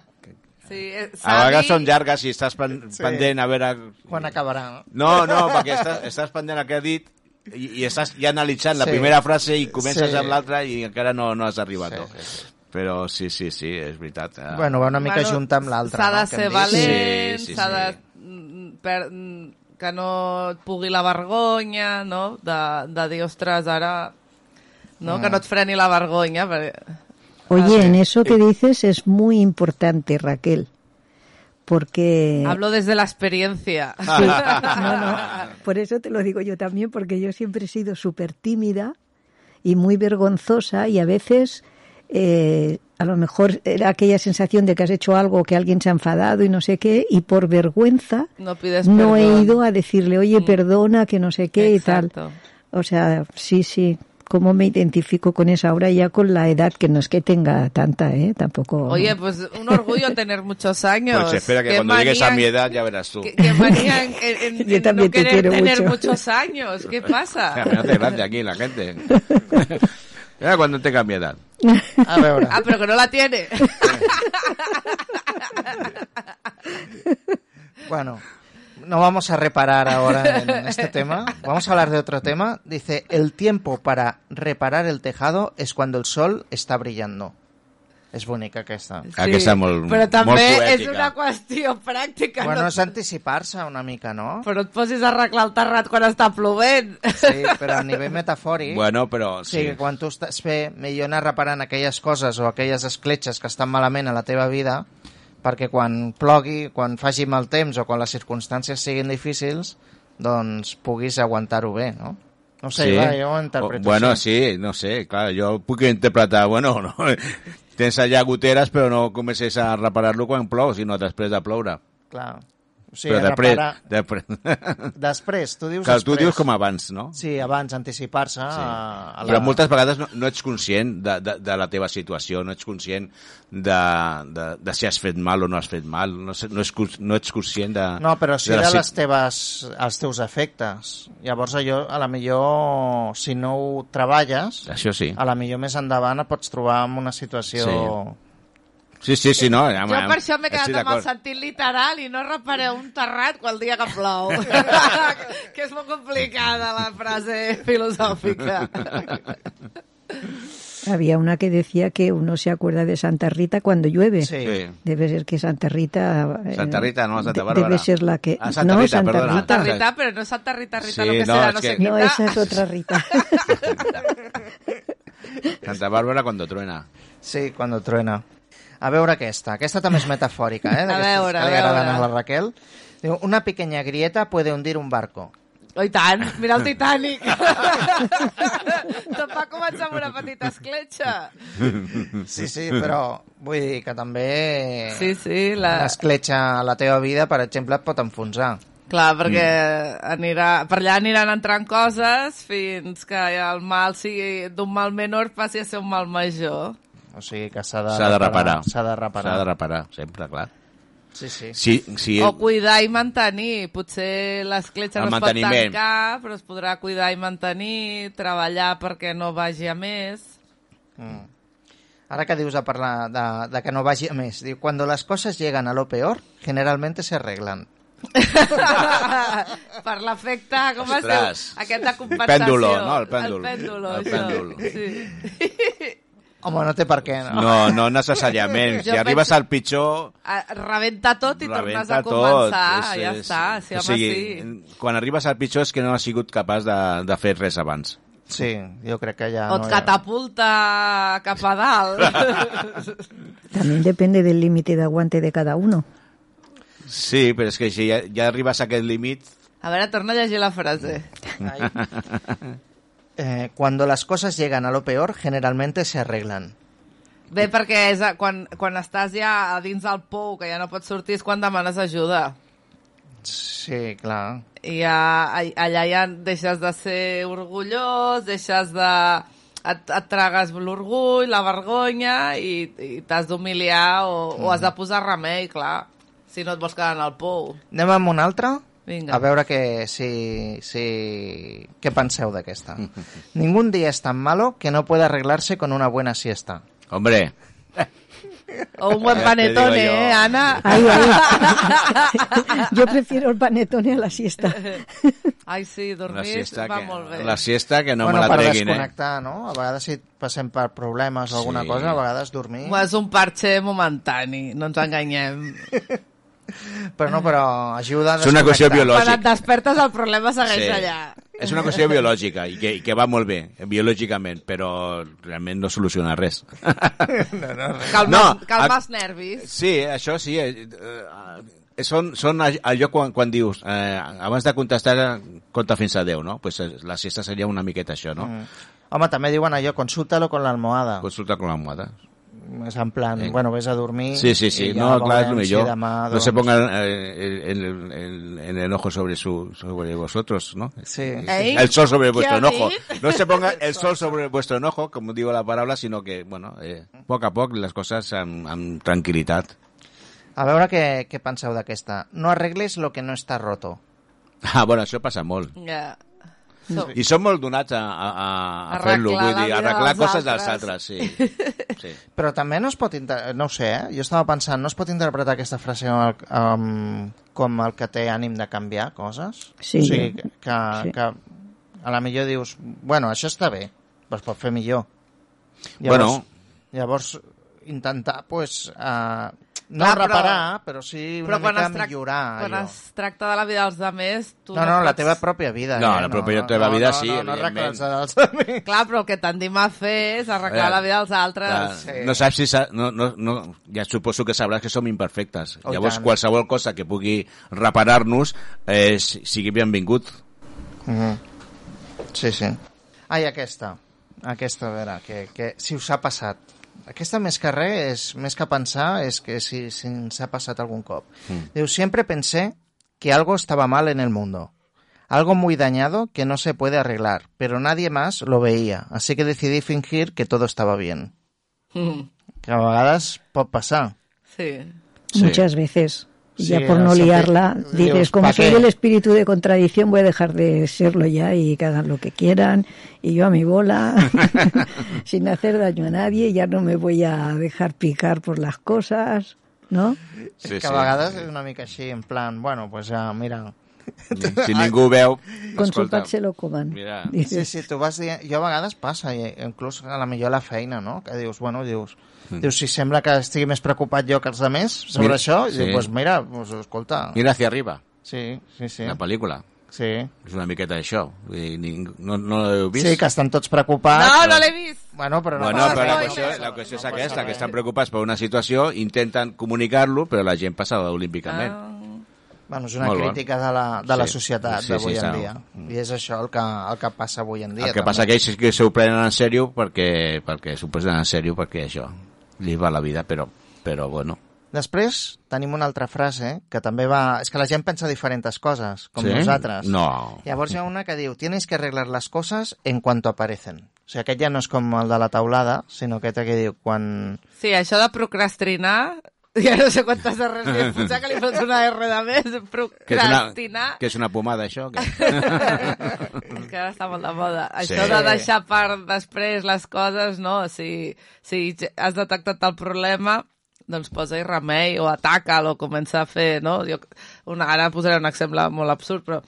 Sí, eh, a vegades són llargues i estàs pen, Sí. pendent a veure... Quan acabarà, no? No, no, perquè estàs, estàs pendent el que ha dit i, i estàs ja analitzant la Sí. primera frase i comences Sí. amb l'altra i encara no, no has arribat. Sí, sí, sí. Però sí, sí, sí, és veritat. eh. Bueno, va una mica Bueno, junta amb l'altra, S'ha no? de que ser dit. valent, Sí, sí, s'ha sí. de... mm, Per, mm, que no et pugui la vergonya, no? De, de dir, ostres, ara... No? Mm. Que no et freni la vergonya. Perquè... Oye, en eso que dices es muy importante, Raquel, porque Hablo desde la experiencia. Sí, (laughs) no, no. Por eso te lo digo yo también, porque yo siempre he sido súper tímida y muy vergonzosa y a veces eh, a lo mejor era aquella sensación de que has hecho algo, que alguien se ha enfadado y no sé qué, y por vergüenza No pides no he ido a decirle, oye, perdona, que no sé qué y tal. O sea, sí, sí. ¿Cómo me identifico con esa ahora ya con la edad que no es que tenga tanta, eh? Tampoco. Oye, pues un orgullo tener muchos años. Pues espera que Qué cuando llegues a mi edad ya verás tú. Qué manía en, (laughs) en- en Yo no te quiero tener mucho. muchos años. ¿Qué (laughs) pasa? Me hace gracia aquí la gente. (laughs) Ya cuando tenga mi edad. (laughs) A veure, Ah, pero que no la tiene. (laughs) bueno, no vamos a reparar ahora en este tema. Vamos a hablar de otro tema. Dice, el tiempo para reparar el tejado es cuando el sol está brillando. És bonica aquesta. Aquesta és molt- Però també molt és poètica. una qüestió pràctica. Bueno, no? és anticipar-se una mica, no? Però et posis a arreglar el terrat quan està plovent. Sí, però a nivell metafòric... Bueno, però Sí, sí. que quan tu estàs bé, millor anar reparant aquelles coses o aquelles escletxes que estan malament a la teva vida, perquè quan plogui, quan faci mal temps o quan les circumstàncies siguin difícils, doncs puguis aguantar-ho bé, no? No sé, sí. va, jo ho interpreto O- bueno, així. sí, no sé, clar, jo puc interpretar, bueno, no, tens allà goteres però no comences a reparar-lo quan plou, sinó després de ploure. Clar. O Sí, però després, després... (laughs) Després, tu dius que després. tu dius com abans, no? Sí, abans, anticipar-se sí. a, a la... Però moltes vegades no, no ets conscient de, de, de la teva situació, no ets conscient de, de, de si has fet mal o no has fet mal, no, no, és, no ets conscient de... No, però sí de de, la les teves, els teus efectes. Llavors allò, a la millor, si no ho treballes, Això sí. a la millor més endavant et pots trobar en una situació... Sí, sí, sí, no. Ja, Jo per això m'he quedat amb el sentit literal i no repareu un terrat quan el dia que plou. (laughs) que és molt complicada la frase filosòfica. Había una que decía que uno se acuerda de Santa Rita cuando llueve. Sí. Sí. Debe ser que Santa Rita... eh, Santa Rita, no, Santa Bárbara. Debe ser la que... Ah, Santa no, Rita, Santa perdona. Rita. Santa Rita, però no Santa Rita, Rita, Sí, lo que no, serà, és no que- sé. No, esa es otra Rita. (laughs) Santa Bàrbara cuando truena. Sí, quan truena. A veure aquesta. Aquesta també és metafòrica, eh? (laughs) A veure, que li a agraden veure. a la Raquel. Diu, una pequeña grieta puede hundir un barco. Oh, i tant, mira el (laughs) Titanic. (laughs) Tot va començar amb una petita escletxa. Sí, sí, però vull dir que també Sí, sí, la... una escletxa a la teva vida, per exemple, et pot enfonsar. Clar, perquè anirà, per allà aniran entrant coses fins que el mal sigui d'un mal menor passi a ser un mal major. O sigui que s'ha de, S'ha de reparar. S'ha de reparar. S'ha de reparar, sempre, clar. Sí, sí. Sí, sí, O cuidar i mantenir. Potser l'escletxa El no es pot tancar, però es podrà cuidar i mantenir, treballar perquè no vagi a més. Mm. Ara que dius de parlar de, de que no vagi a més, diu, cuando las cosas llegan a lo peor, generalmente se arreglan. (laughs) per l'efecte, com es diu? Ostres. Aquest de compensació. Pèndulo, no? El pèndol. El pèndulo, El això. pèndol. Sí. (laughs) Home, no té per què, no? No, no necessàriament. (laughs) Si arribes penso- al pitjor, Rebenta tot i tornes a tot. començar. És- ja és- està, sí, o home, sigui, sí. quan arribes al pitjor és que no has sigut capaç de, de fer res abans. Sí, jo crec que ja O no... et ha- catapulta cap a dalt. (laughs) También depende del límite de aguante de cada uno. Sí, però és que si ja, ja arribes a aquest límit... A veure, torna a llegir la frase. (laughs) Ai. Eh, cuando las cosas llegan a lo peor, generalmente se arreglan. Bé, perquè és a, quan, quan estàs ja a dins del pou, que ja no pots sortir, és quan demanes ajuda. Sí, clar. I ja, a- allà ja deixes de ser orgullós, deixes de... Et, et tragues l'orgull, la vergonya i, i t'has d'humiliar o, o has de posar remei, clar, si no et vols quedar en el pou. Anem amb una altra? Vinga. A veure que, si, si... què penseu d'aquesta. (laughs) Ningún día es tan malo que no pueda arreglarse con una buena siesta. Hombre, O un buen panetone, eh, Ana? Ay, ay. (laughs) Yo prefiero el panetone a la siesta. (laughs) Ai, sí, la dormir siesta, va que, molt bé. la siesta que no bueno, me la per treguin, eh? desconnectar, no? A vegades si passem per problemes o alguna Sí. cosa, a vegades dormir... Bueno, és un parche momentani, no ens enganyem. Però no, però ajuda a És una qüestió desconnectar. Quan biològica. et despertes el problema segueix Sí. allà. És una qüestió biològica i que, i que va molt bé, biològicament, però realment no soluciona res. (laughs) Calma, No, calma a- els nervis. Sí, això sí. Eh, eh, són, són all- allò quan, quan dius, eh, abans de contestar, compta fins a 10, no? Pues eh, la siesta seria una miqueta això, no? Mm. Home, també diuen allò, consúltalo con la almohada. Consulta con la almohada. És en plan, Sí. bueno, vés a dormir... Sí, sí, sí. No, clar, és el si No se pongan eh, el, el, el, el enojo sobre, su, sobre vosotros, ¿no? Sí. Ey, El sol sobre ¿qué vuestro enojo. No se ponga (laughs) el sol sobre vuestro enojo, como digo la palabra, sino que, bueno, eh, poc a poc les coses amb, amb tranquil·litat. A veure què, què penseu d'aquesta. No arregles lo que no està roto. Ah, bueno, això passa molt. Ja. So, I som molt donats a, a, a, a fer-lo, vull dir, vida arreglar dels coses dels altres. sí. (laughs) sí. Però també no es pot... Inter... No ho sé, eh? Jo estava pensant, no es pot interpretar aquesta frase com el, um, com el que té ànim de canviar coses? Sí. O sigui, que, que, Sí. que a la millor dius, bueno, això està bé, però es pot fer millor. Bueno. Llavors, intentar, pues, uh, no Clar, però- reparar, però, sí una Però quan mica es, trac- millorar quan allò. es tracta de la vida dels altres, tu No, no, la pots- teva pròpia vida. No, eh? la pròpia teva vida sí, No, no, no evidentment. arregles dels amics. Clar, però el que tendim a fer és arreglar la vida dels altres. Clar, Sí. No saps si... sa- No, no, no, ja suposo que sabràs que som imperfectes. Oh, Llavors, tant. qualsevol cosa que pugui reparar-nos eh, si- sigui benvingut. Mhm. Sí, sí. Ah, i aquesta. Aquesta, a veure, que, que si us ha passat. Aquesta més que res, és, més que pensar, és que si, si ens ha passat algun cop. Mm. Diu, siempre pensé que algo estaba mal en el mundo. Algo muy dañado que no se puede arreglar, pero nadie más lo veía, así que decidí fingir que todo estaba bien. Mm, Que a vegades pot passar. sí. Muchas veces. Y Sí, ya por no liarla, dios, dices, como ¿pa' soy qué? el espíritu de contradicción, voy a dejar de serlo ya y que hagan lo que quieran, y yo a mi bola, (laughs) sin hacer daño a nadie, ya no me voy a dejar picar por las cosas, ¿no? és Sí, és una mica així, en plan, bueno, pues ja, mira... Si ningú veu... Con su escolta, pat se lo coman. Mira. Sí, sí, tu vas dient... Jo a vegades passa, i inclús a la millor a la feina, no? Que dius, bueno, dius... Mm. Dius, si sembla que estigui més preocupat jo que els altres sobre Mira, això, sí. dius, pues mira, pues, escolta... Mira hacia arriba, Sí, sí, sí. la pel·lícula. Sí. És una miqueta d'això. Vull dir, ningú- No, no l'heu vist? Sí, que estan tots preocupats. No, no l'he vist. Bueno, però no Bueno, passa però la qüestió, la qüestió és aquesta, que estan preocupats per una situació, intenten comunicar-lo, però la gent passa olímpicament. Ah. Bueno, és una Molt crítica de la, de la Sí. societat Sí, d'avui sí, en dia. I és això el que, el que passa avui en dia. El que passa que ells que s'ho prenen en sèrio perquè, perquè s'ho prenen en sèrio perquè això li va la vida, però, però bueno. Després tenim una altra frase que també va... És que la gent pensa diferents coses, com Sí? nosaltres. No. Llavors hi ha una que diu tienes que arreglar las cosas en cuanto aparecen. O sigui, aquest ja no és com el de la taulada, sinó aquest que diu quan... Sí, això de procrastinar, ja no sé quantes R's li posat, que li fots una R de més, Que és una, procrastinar, que és una pomada, això? Que... (laughs) és que ara està molt de moda. Sí. Això de deixar per després les coses, no? Si, si has detectat el problema, doncs posa-hi remei o ataca'l o comença a fer, no? Jo, una, ara posaré un exemple molt absurd, però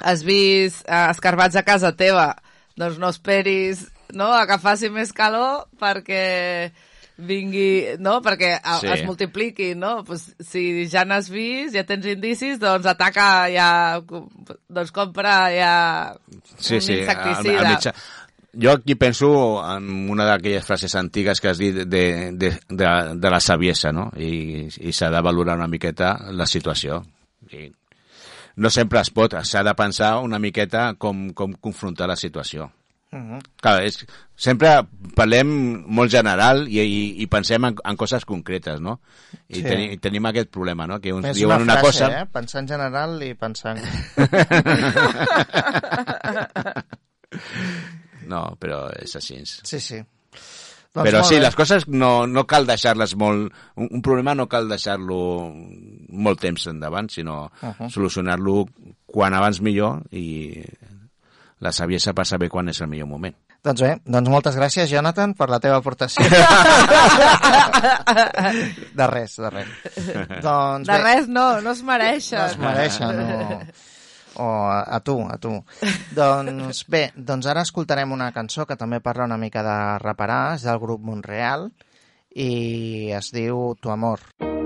has vist eh, escarbats a casa teva, doncs no esperis no, a que faci més calor perquè vingui, no? perquè a, Sí. es multipliqui, no? Pues, si ja n'has vist, ja tens indicis, doncs ataca ja, doncs compra ja Sí, un sí, al mitjà. Jo aquí penso en una d'aquelles frases antigues que has dit de, de, de, de la saviesa, no? I, i s'ha de valorar una miqueta la situació. I no sempre es pot, s'ha de pensar una miqueta com, com confrontar la situació. -huh. Clar, és, sempre parlem molt general i, i, i pensem en, en coses concretes, no? I Sí. teni, tenim aquest problema, no? Que uns És diuen una una, frase, cosa... eh? Pensar en general i pensar en... (laughs) no, però és així. Sí, sí. Doncs Però sí, bé. les coses no, no cal deixar-les molt... Un, un problema no cal deixar-lo molt temps endavant, sinó uh Uh-huh. -huh. solucionar-lo quan abans millor i la saviesa per saber quan és el millor moment. Doncs bé, doncs moltes gràcies, Jonathan, per la teva aportació. (laughs) de res, de res. Doncs De bé, res no, no es mereixen. no es mereixen, o, o a, a tu, a tu. doncs bé, doncs ara escoltarem una cançó que també parla una mica de reparar, és del grup Montreal, i es diu Tu amor. Tu amor.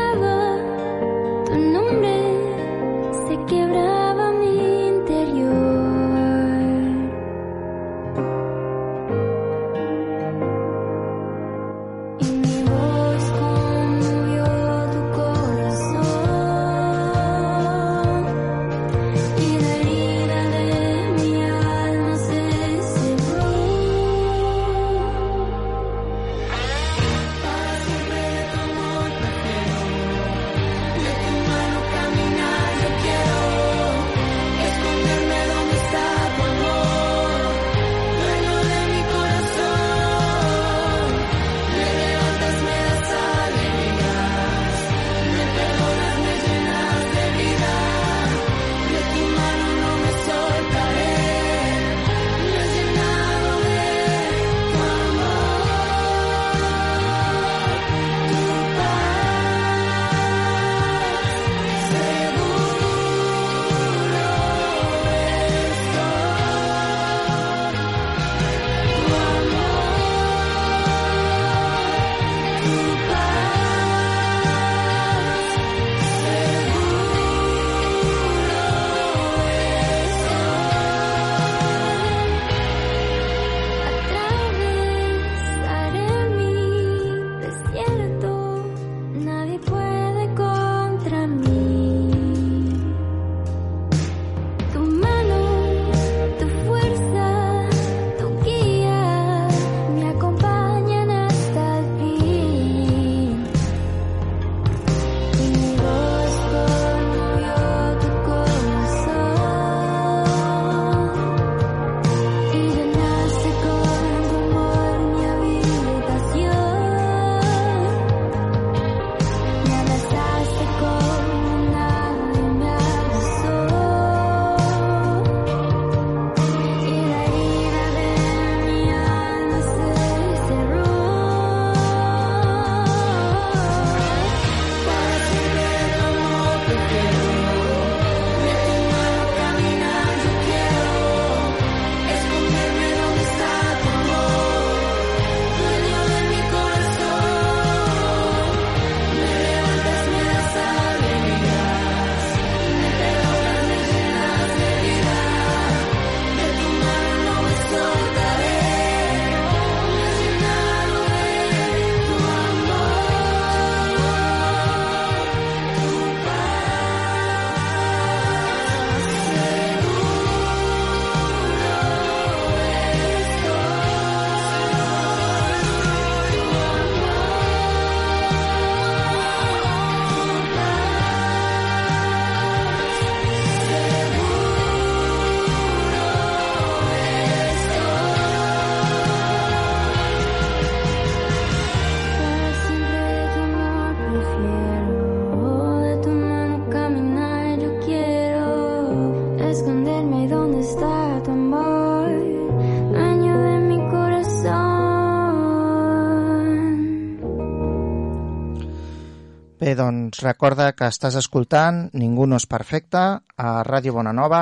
doncs recorda que estàs escoltant Ningú no és perfecte a Ràdio Bonanova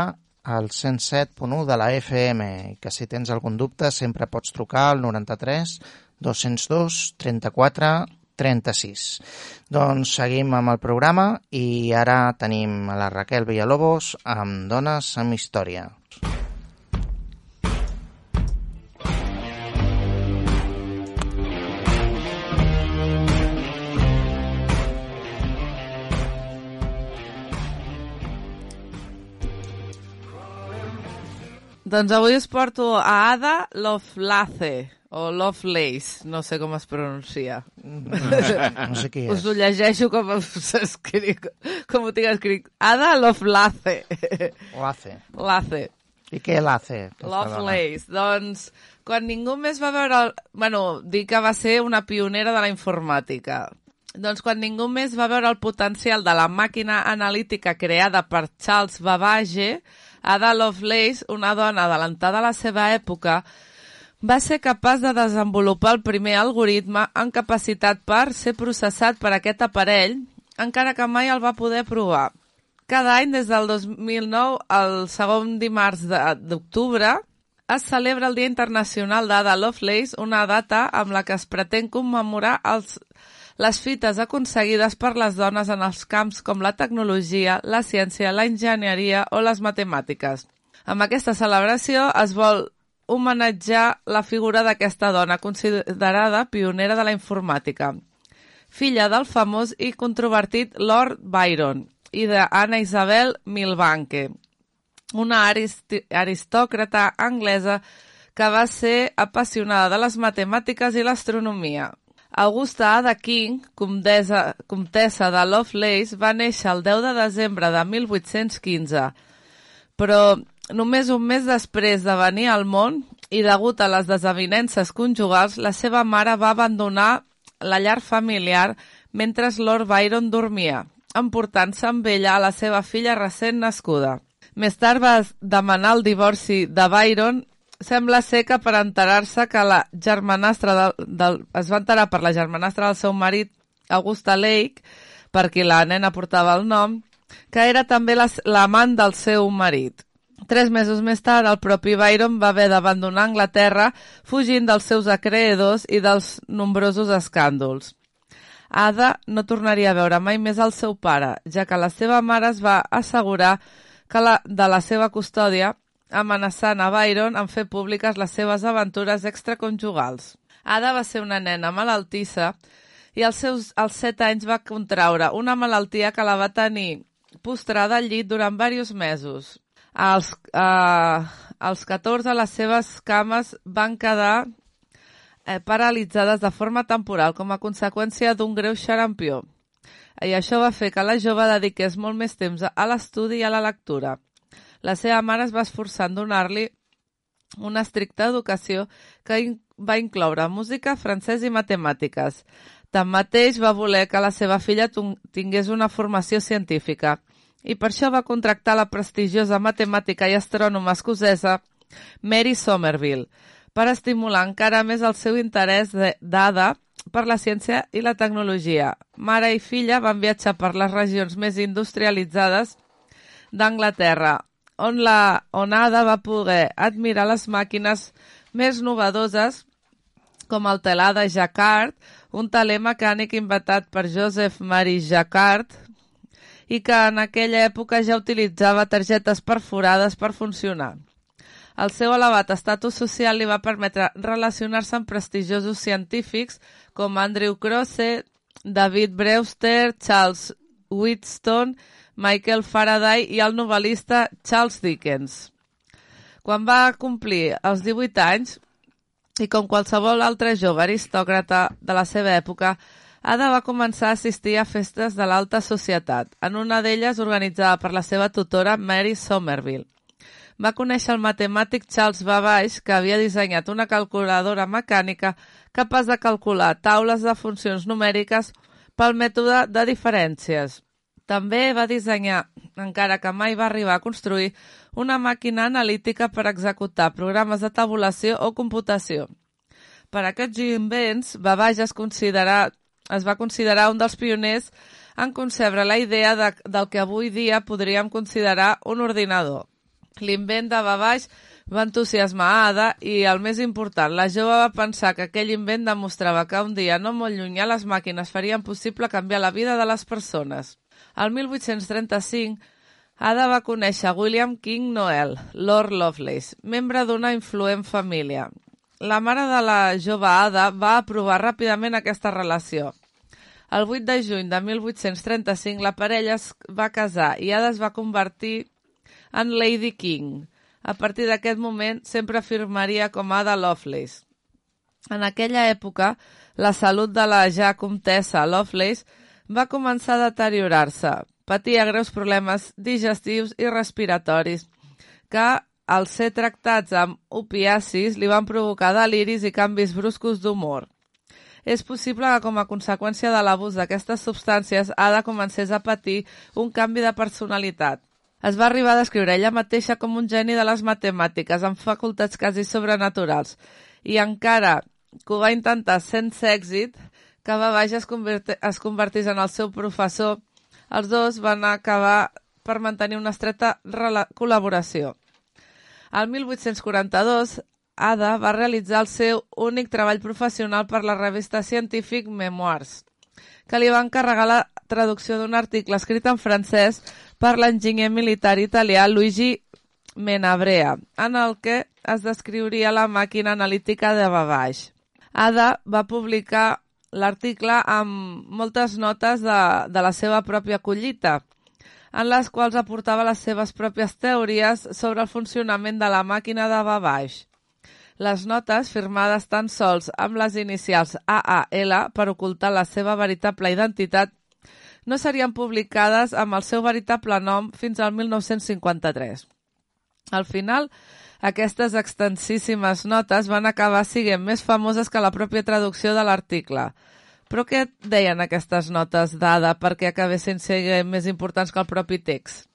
al 107.1 de la FM i que si tens algun dubte sempre pots trucar al 93 202 34 36. Doncs seguim amb el programa i ara tenim a la Raquel Villalobos amb Dones amb Història. Doncs avui us porto a Ada Lovelace, o Lovelace, no sé com es pronuncia. No sé qui Us és. ho llegeixo com s'escriu, com ho tinc escrit. Ada Lovelace. Lace. Lace. I què dona? Lovelace. Doncs, quan ningú més va veure... El... Bueno, dir que va ser una pionera de la informàtica. Doncs quan ningú més va veure el potencial de la màquina analítica creada per Charles Babbage, Ada Lovelace, una dona adelantada a la seva època, va ser capaç de desenvolupar el primer algoritme en capacitat per ser processat per aquest aparell, encara que mai el va poder provar. Cada any, des del 2009, el segon dimarts d'octubre, es celebra el Dia Internacional d'Ada Lovelace, una data amb la que es pretén commemorar els, les fites aconseguides per les dones en els camps com la tecnologia, la ciència, la enginyeria o les matemàtiques. Amb aquesta celebració es vol homenatjar la figura d'aquesta dona considerada pionera de la informàtica, filla del famós i controvertit Lord Byron i d'Anna Isabel Milbanke, una aristi- aristòcrata anglesa que va ser apassionada de les matemàtiques i l'astronomia. Augusta Ada King, comtessa, comtessa de Lovelace, va néixer el 10 de desembre de 1815, però només un mes després de venir al món i degut a les desavinences conjugals, la seva mare va abandonar la llar familiar mentre Lord Byron dormia, emportant-se amb ella a la seva filla recent nascuda. Més tard va demanar el divorci de Byron sembla ser que per enterar-se que la germanastra del, del, es va enterar per la germanastra del seu marit, Augusta Lake, per qui la nena portava el nom, que era també la- l'amant del seu marit. Tres mesos més tard, el propi Byron va haver d'abandonar Anglaterra fugint dels seus acreedors i dels nombrosos escàndols. Ada no tornaria a veure mai més el seu pare, ja que la seva mare es va assegurar que la, de la seva custòdia amenaçant a Byron en fer públiques les seves aventures extraconjugals. Ada va ser una nena malaltissa i als seus als 7 anys va contraure una malaltia que la va tenir postrada al llit durant diversos mesos. Als, eh, als 14 les seves cames van quedar eh, paralitzades de forma temporal com a conseqüència d'un greu xarampió. I això va fer que la jove dediqués molt més temps a l'estudi i a la lectura. La seva mare es va esforçar en donar-li una estricta educació que in va incloure música, francès i matemàtiques. Tanmateix va voler que la seva filla tingués una formació científica i per això va contractar la prestigiosa matemàtica i astrònoma escocesa Mary Somerville per estimular encara més el seu interès d'Ada per la ciència i la tecnologia. Mare i filla van viatjar per les regions més industrialitzades d'Anglaterra, on, la, on Ada va poder admirar les màquines més novedoses com el telar de Jacquard, un teler mecànic inventat per Joseph Marie Jacquard i que en aquella època ja utilitzava targetes perforades per funcionar. El seu elevat estatus social li va permetre relacionar-se amb prestigiosos científics com Andrew Crosse, David Brewster, Charles Wheatstone, Michael Faraday i el novel·lista Charles Dickens. Quan va complir els 18 anys, i com qualsevol altre jove aristòcrata de la seva època, Ada va començar a assistir a festes de l'alta societat, en una d'elles organitzada per la seva tutora Mary Somerville. Va conèixer el matemàtic Charles Babbage, que havia dissenyat una calculadora mecànica capaç de calcular taules de funcions numèriques pel mètode de diferències. També va dissenyar, encara que mai va arribar a construir, una màquina analítica per executar programes de tabulació o computació. Per aquests invents, Babbage es considera es va considerar un dels pioners en concebre la idea de, del que avui dia podríem considerar un ordinador. L'invent de Babbage va entusiasmar Ada i, el més important, la jove va pensar que aquell invent demostrava que un dia no molt llunyà les màquines farien possible canviar la vida de les persones. El 1835, Ada va conèixer William King Noel, Lord Lovelace, membre d'una influent família. La mare de la jove Ada va aprovar ràpidament aquesta relació. El 8 de juny de 1835 la parella es va casar i Ada es va convertir en Lady King. A partir d'aquest moment sempre afirmaria com Ada Lovelace. En aquella època, la salut de la ja comtessa Lovelace va començar a deteriorar-se. Patia greus problemes digestius i respiratoris que, al ser tractats amb opiacis, li van provocar deliris i canvis bruscos d'humor. És possible que, com a conseqüència de l'abús d'aquestes substàncies, Ada comencés a patir un canvi de personalitat. Es va arribar a descriure ella mateixa com un geni de les matemàtiques, amb facultats quasi sobrenaturals. I encara que ho va intentar sense èxit, que Babaix es, es convertís en el seu professor, els dos van acabar per mantenir una estreta col·laboració. El 1842, Ada va realitzar el seu únic treball professional per la revista Scientific Memoirs, que li va encarregar la traducció d'un article escrit en francès per l'enginyer militar italià Luigi Menabrea, en el que es descriuria la màquina analítica de Babbage. Ada va publicar l'article amb moltes notes de, de la seva pròpia collita, en les quals aportava les seves pròpies teories sobre el funcionament de la màquina de Babbage. Les notes, firmades tan sols amb les inicials AAL per ocultar la seva veritable identitat, no serien publicades amb el seu veritable nom fins al 1953. Al final, aquestes extensíssimes notes van acabar siguent més famoses que la pròpia traducció de l'article. Però què deien aquestes notes d'Ada perquè acabessin sent més importants que el propi text?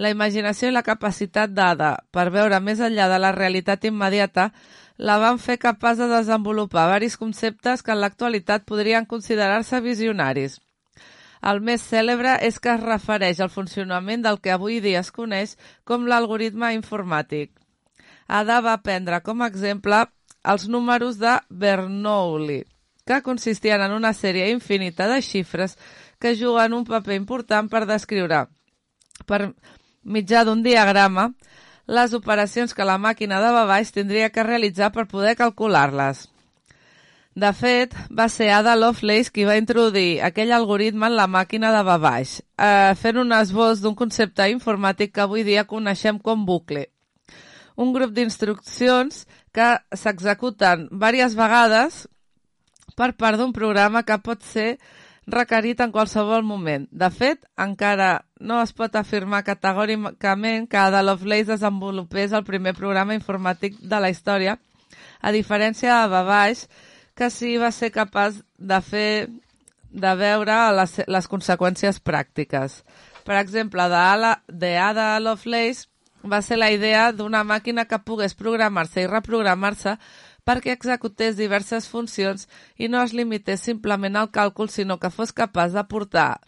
La imaginació i la capacitat d'Ada per veure més enllà de la realitat immediata la van fer capaç de desenvolupar varis conceptes que en l'actualitat podrien considerar-se visionaris. El més cèlebre és que es refereix al funcionament del que avui dia es coneix com l'algoritme informàtic. Ada va prendre com a exemple els números de Bernoulli, que consistien en una sèrie infinita de xifres que juguen un paper important per descriure, per mitjà d'un diagrama, les operacions que la màquina de Babbage tindria que realitzar per poder calcular-les. De fet, va ser Ada Lovelace qui va introduir aquell algoritme en la màquina de Babbage, eh, fent un esbós d'un concepte informàtic que avui dia coneixem com bucle. Un grup d'instruccions que s'executen diverses vegades per part d'un programa que pot ser requerit en qualsevol moment. De fet, encara no es pot afirmar categòricament que Ada Lovelace desenvolupés el primer programa informàtic de la història, a diferència de Babbage, que sí va ser capaç de fer de veure les, les conseqüències pràctiques. Per exemple, de, de Ada Lovelace va ser la idea d'una màquina que pogués programar-se i reprogramar-se perquè executés diverses funcions i no es limités simplement al càlcul, sinó que fos capaç de portar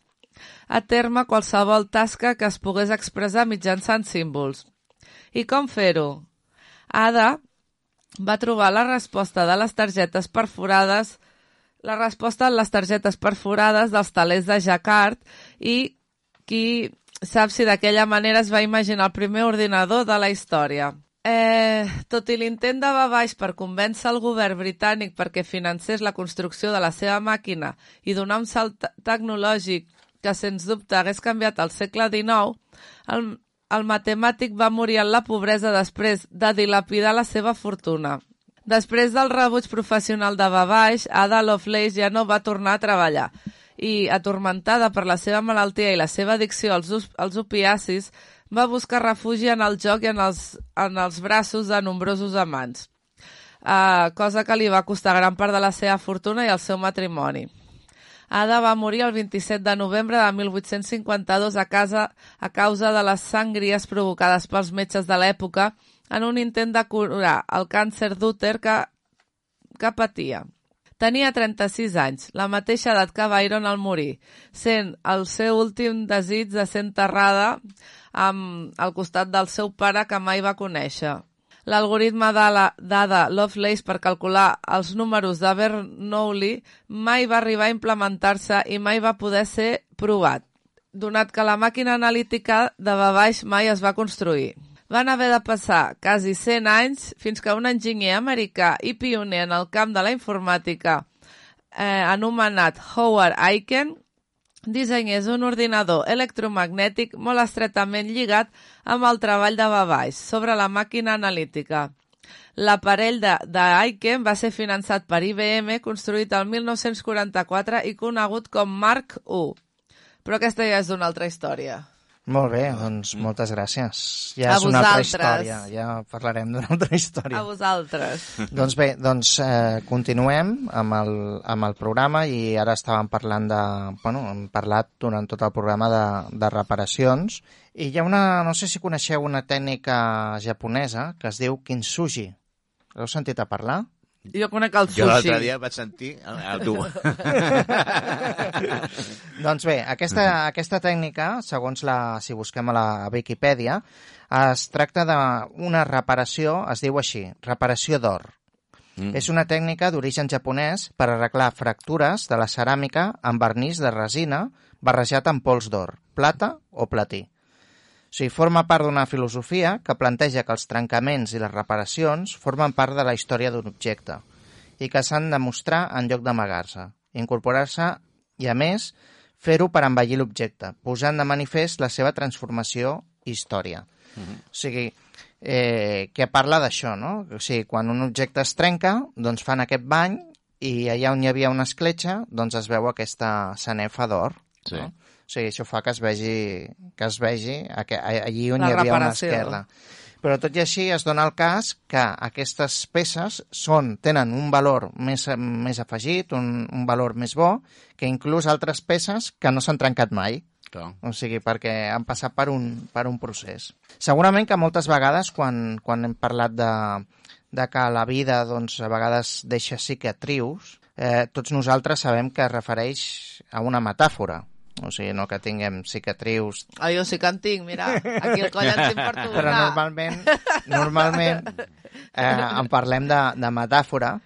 a terme qualsevol tasca que es pogués expressar mitjançant símbols. I com fer-ho? Ada va trobar la resposta de les targetes perforades la resposta a les targetes perforades dels talers de Jacquard i qui sap si d'aquella manera es va imaginar el primer ordinador de la història. Eh, tot i l'intent de Babbage per convèncer el govern britànic perquè financés la construcció de la seva màquina i donar un salt tecnològic que, sens dubte, hagués canviat el segle XIX, el, el matemàtic va morir en la pobresa després de dilapidar la seva fortuna. Després del rebuig professional de Babbage, Ada Lovelace ja no va tornar a treballar i, atormentada per la seva malaltia i la seva addicció als, als opiacis, va buscar refugi en el joc i en els, en els braços de nombrosos amants, uh, cosa que li va costar gran part de la seva fortuna i el seu matrimoni. Ada va morir el 27 de novembre de 1852 a casa a causa de les sangries provocades pels metges de l'època en un intent de curar el càncer d'úter que, que patia. Tenia 36 anys, la mateixa edat que Byron al morir, sent el seu últim desig de ser enterrada amb, al costat del seu pare que mai va conèixer. L'algoritme d'Ada d'Ada Lovelace per calcular els números de Bernoulli mai va arribar a implementar-se i mai va poder ser provat, donat que la màquina analítica de Babaix mai es va construir. Van haver de passar quasi 100 anys fins que un enginyer americà i pioner en el camp de la informàtica eh, anomenat Howard Aiken dissenyés un ordinador electromagnètic molt estretament lligat amb el treball de Babaix sobre la màquina analítica. L'aparell d'Aiken va ser finançat per IBM, construït el 1944 i conegut com Mark I. Però aquesta ja és una altra història. Molt bé, doncs moltes gràcies. Ja A és una altra història, ja parlarem d'una altra (laughs) història. A vosaltres. (laughs) Doncs bé, doncs eh, continuem amb el, amb el programa i ara estàvem parlant de... Bueno, hem parlat durant tot el programa de, de reparacions i hi ha una... No sé si coneixeu una tècnica japonesa que es diu kintsugi. L'heu sentit a parlar? Jo conec el Jo l'altre sushi. dia vaig sentir a, a tu. doncs bé, aquesta, aquesta tècnica, segons la, si busquem a la Viquipèdia, es tracta d'una reparació, es diu així, reparació d'or. Mm. És una tècnica d'origen japonès per arreglar fractures de la ceràmica amb vernís de resina barrejat amb pols d'or, plata o platí. O sigui, forma part d'una filosofia que planteja que els trencaments i les reparacions formen part de la història d'un objecte i que s'han de mostrar en lloc d'amagar-se, incorporar-se i, a més, fer-ho per envellir l'objecte, posant de manifest la seva transformació i història. O sigui, eh, que parla d'això, no? O sigui, quan un objecte es trenca, doncs fan aquest bany i allà on hi havia una escletxa, doncs es veu aquesta sanefa d'or. Sí. No? O sigui, això fa que es vegi, que es vegi aqu- allí on La hi havia una reparació. esquerda. Però tot i així es dona el cas que aquestes peces són, tenen un valor més, més afegit, un, un valor més bo, que inclús altres peces que no s'han trencat mai. Clar. O sigui, perquè han passat per un, per un procés. Segurament que moltes vegades, quan, quan hem parlat de, de que la vida doncs, a vegades deixa cicatrius, eh, tots nosaltres sabem que es refereix a una metàfora. O sigui, no que tinguem cicatrius Ah, jo sí que en tinc, mira, aquí el coll en tinc per tu. però normalment, normalment eh, en parlem de, de metàfora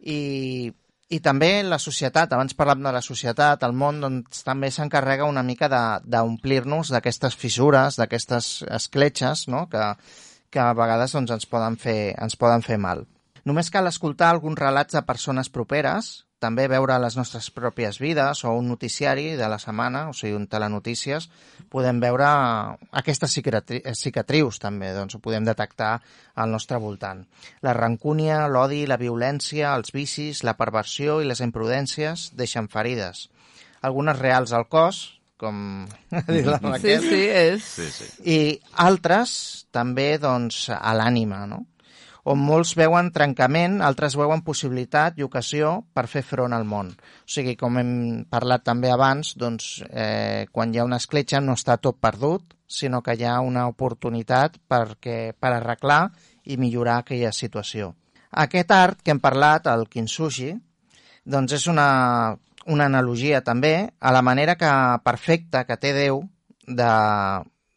i, i també la societat, abans parlàvem de la societat, el món doncs, també s'encarrega una mica de- d'omplir-nos d'aquestes fissures, d'aquestes escletxes no? que, que a vegades doncs, ens, poden fer, ens poden fer mal. Només cal escoltar alguns relats de persones properes, també veure les nostres pròpies vides o un noticiari de la setmana, o sigui, un telenotícies, podem veure aquestes cicatri cicatrius també, doncs ho podem detectar al nostre voltant. La rancúnia, l'odi, la violència, els vicis, la perversió i les imprudències deixen ferides. Algunes reals al cos, com (laughs) ha dit la Sí, Raquel, sí, és... Sí, sí. i altres també doncs, a l'ànima, no? On molts veuen trencament, altres veuen possibilitat i ocasió per fer front al món. O sigui, com hem parlat també abans, doncs, eh, quan hi ha una escletxa no està tot perdut, sinó que hi ha una oportunitat perquè, per arreglar i millorar aquella situació. Aquest art que hem parlat, el kintsugi, doncs és una, una analogia també a la manera que perfecta que té Déu de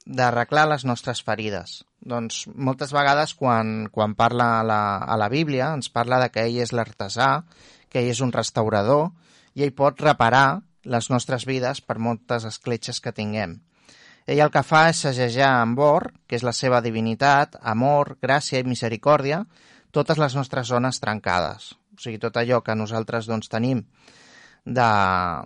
d'arreglar les nostres ferides. Doncs moltes vegades quan, quan parla a la, a la Bíblia ens parla de que ell és l'artesà, que ell és un restaurador i ell pot reparar les nostres vides per moltes escletxes que tinguem. Ell el que fa és segellar amb or, que és la seva divinitat, amor, gràcia i misericòrdia, totes les nostres zones trencades. O sigui, tot allò que nosaltres doncs, tenim de,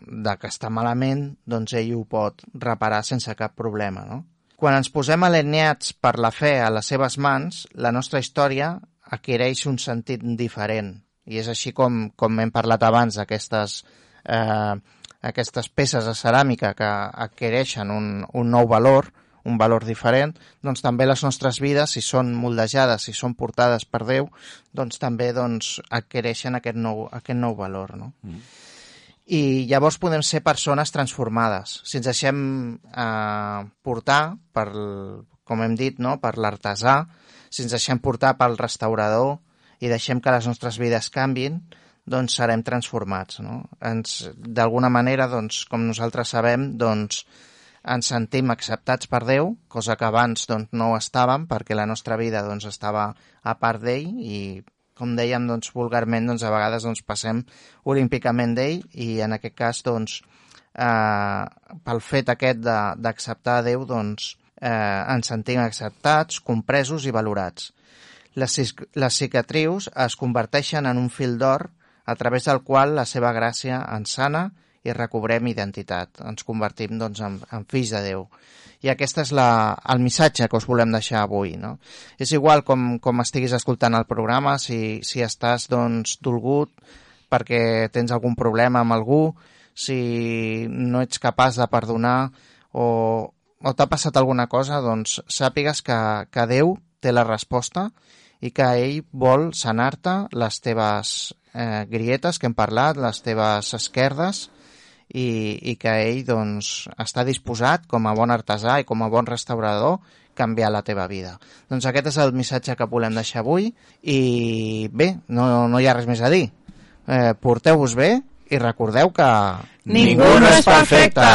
de que està malament, doncs ell ho pot reparar sense cap problema, no? Quan ens posem alineats per la fe a les seves mans, la nostra història adquireix un sentit diferent. I és així com, com hem parlat abans d'aquestes eh, aquestes peces de ceràmica que adquireixen un, un nou valor, un valor diferent, doncs també les nostres vides, si són moldejades, si són portades per Déu, doncs també doncs, adquireixen aquest nou, aquest nou valor. No? Mm. I llavors podem ser persones transformades. Si ens deixem eh, portar, per, com hem dit, no? per l'artesà, si ens deixem portar pel restaurador i deixem que les nostres vides canvin, doncs serem transformats. No? Ens, d'alguna manera, doncs, com nosaltres sabem, doncs, ens sentim acceptats per Déu, cosa que abans doncs, no ho estàvem, perquè la nostra vida doncs, estava a part d'ell i com dèiem, doncs, vulgarment, doncs, a vegades doncs, passem olímpicament d'ell i en aquest cas, doncs, eh, pel fet aquest d'acceptar Déu, doncs, eh, ens sentim acceptats, compresos i valorats. Les, les cicatrius es converteixen en un fil d'or a través del qual la seva gràcia ens sana i recobrem identitat. Ens convertim doncs, en, en fills de Déu. I aquest és la, el missatge que us volem deixar avui. No? És igual com, com estiguis escoltant el programa, si, si estàs doncs, dolgut perquè tens algun problema amb algú, si no ets capaç de perdonar o, o t'ha passat alguna cosa, doncs sàpigues que, que Déu té la resposta i que ell vol sanar-te les teves eh, grietes que hem parlat, les teves esquerdes, i, i que ell doncs, està disposat, com a bon artesà i com a bon restaurador, canviar la teva vida. Doncs aquest és el missatge que volem deixar avui i bé, no, no hi ha res més a dir. Eh, Porteu-vos bé i recordeu que... Ningú no és perfecte!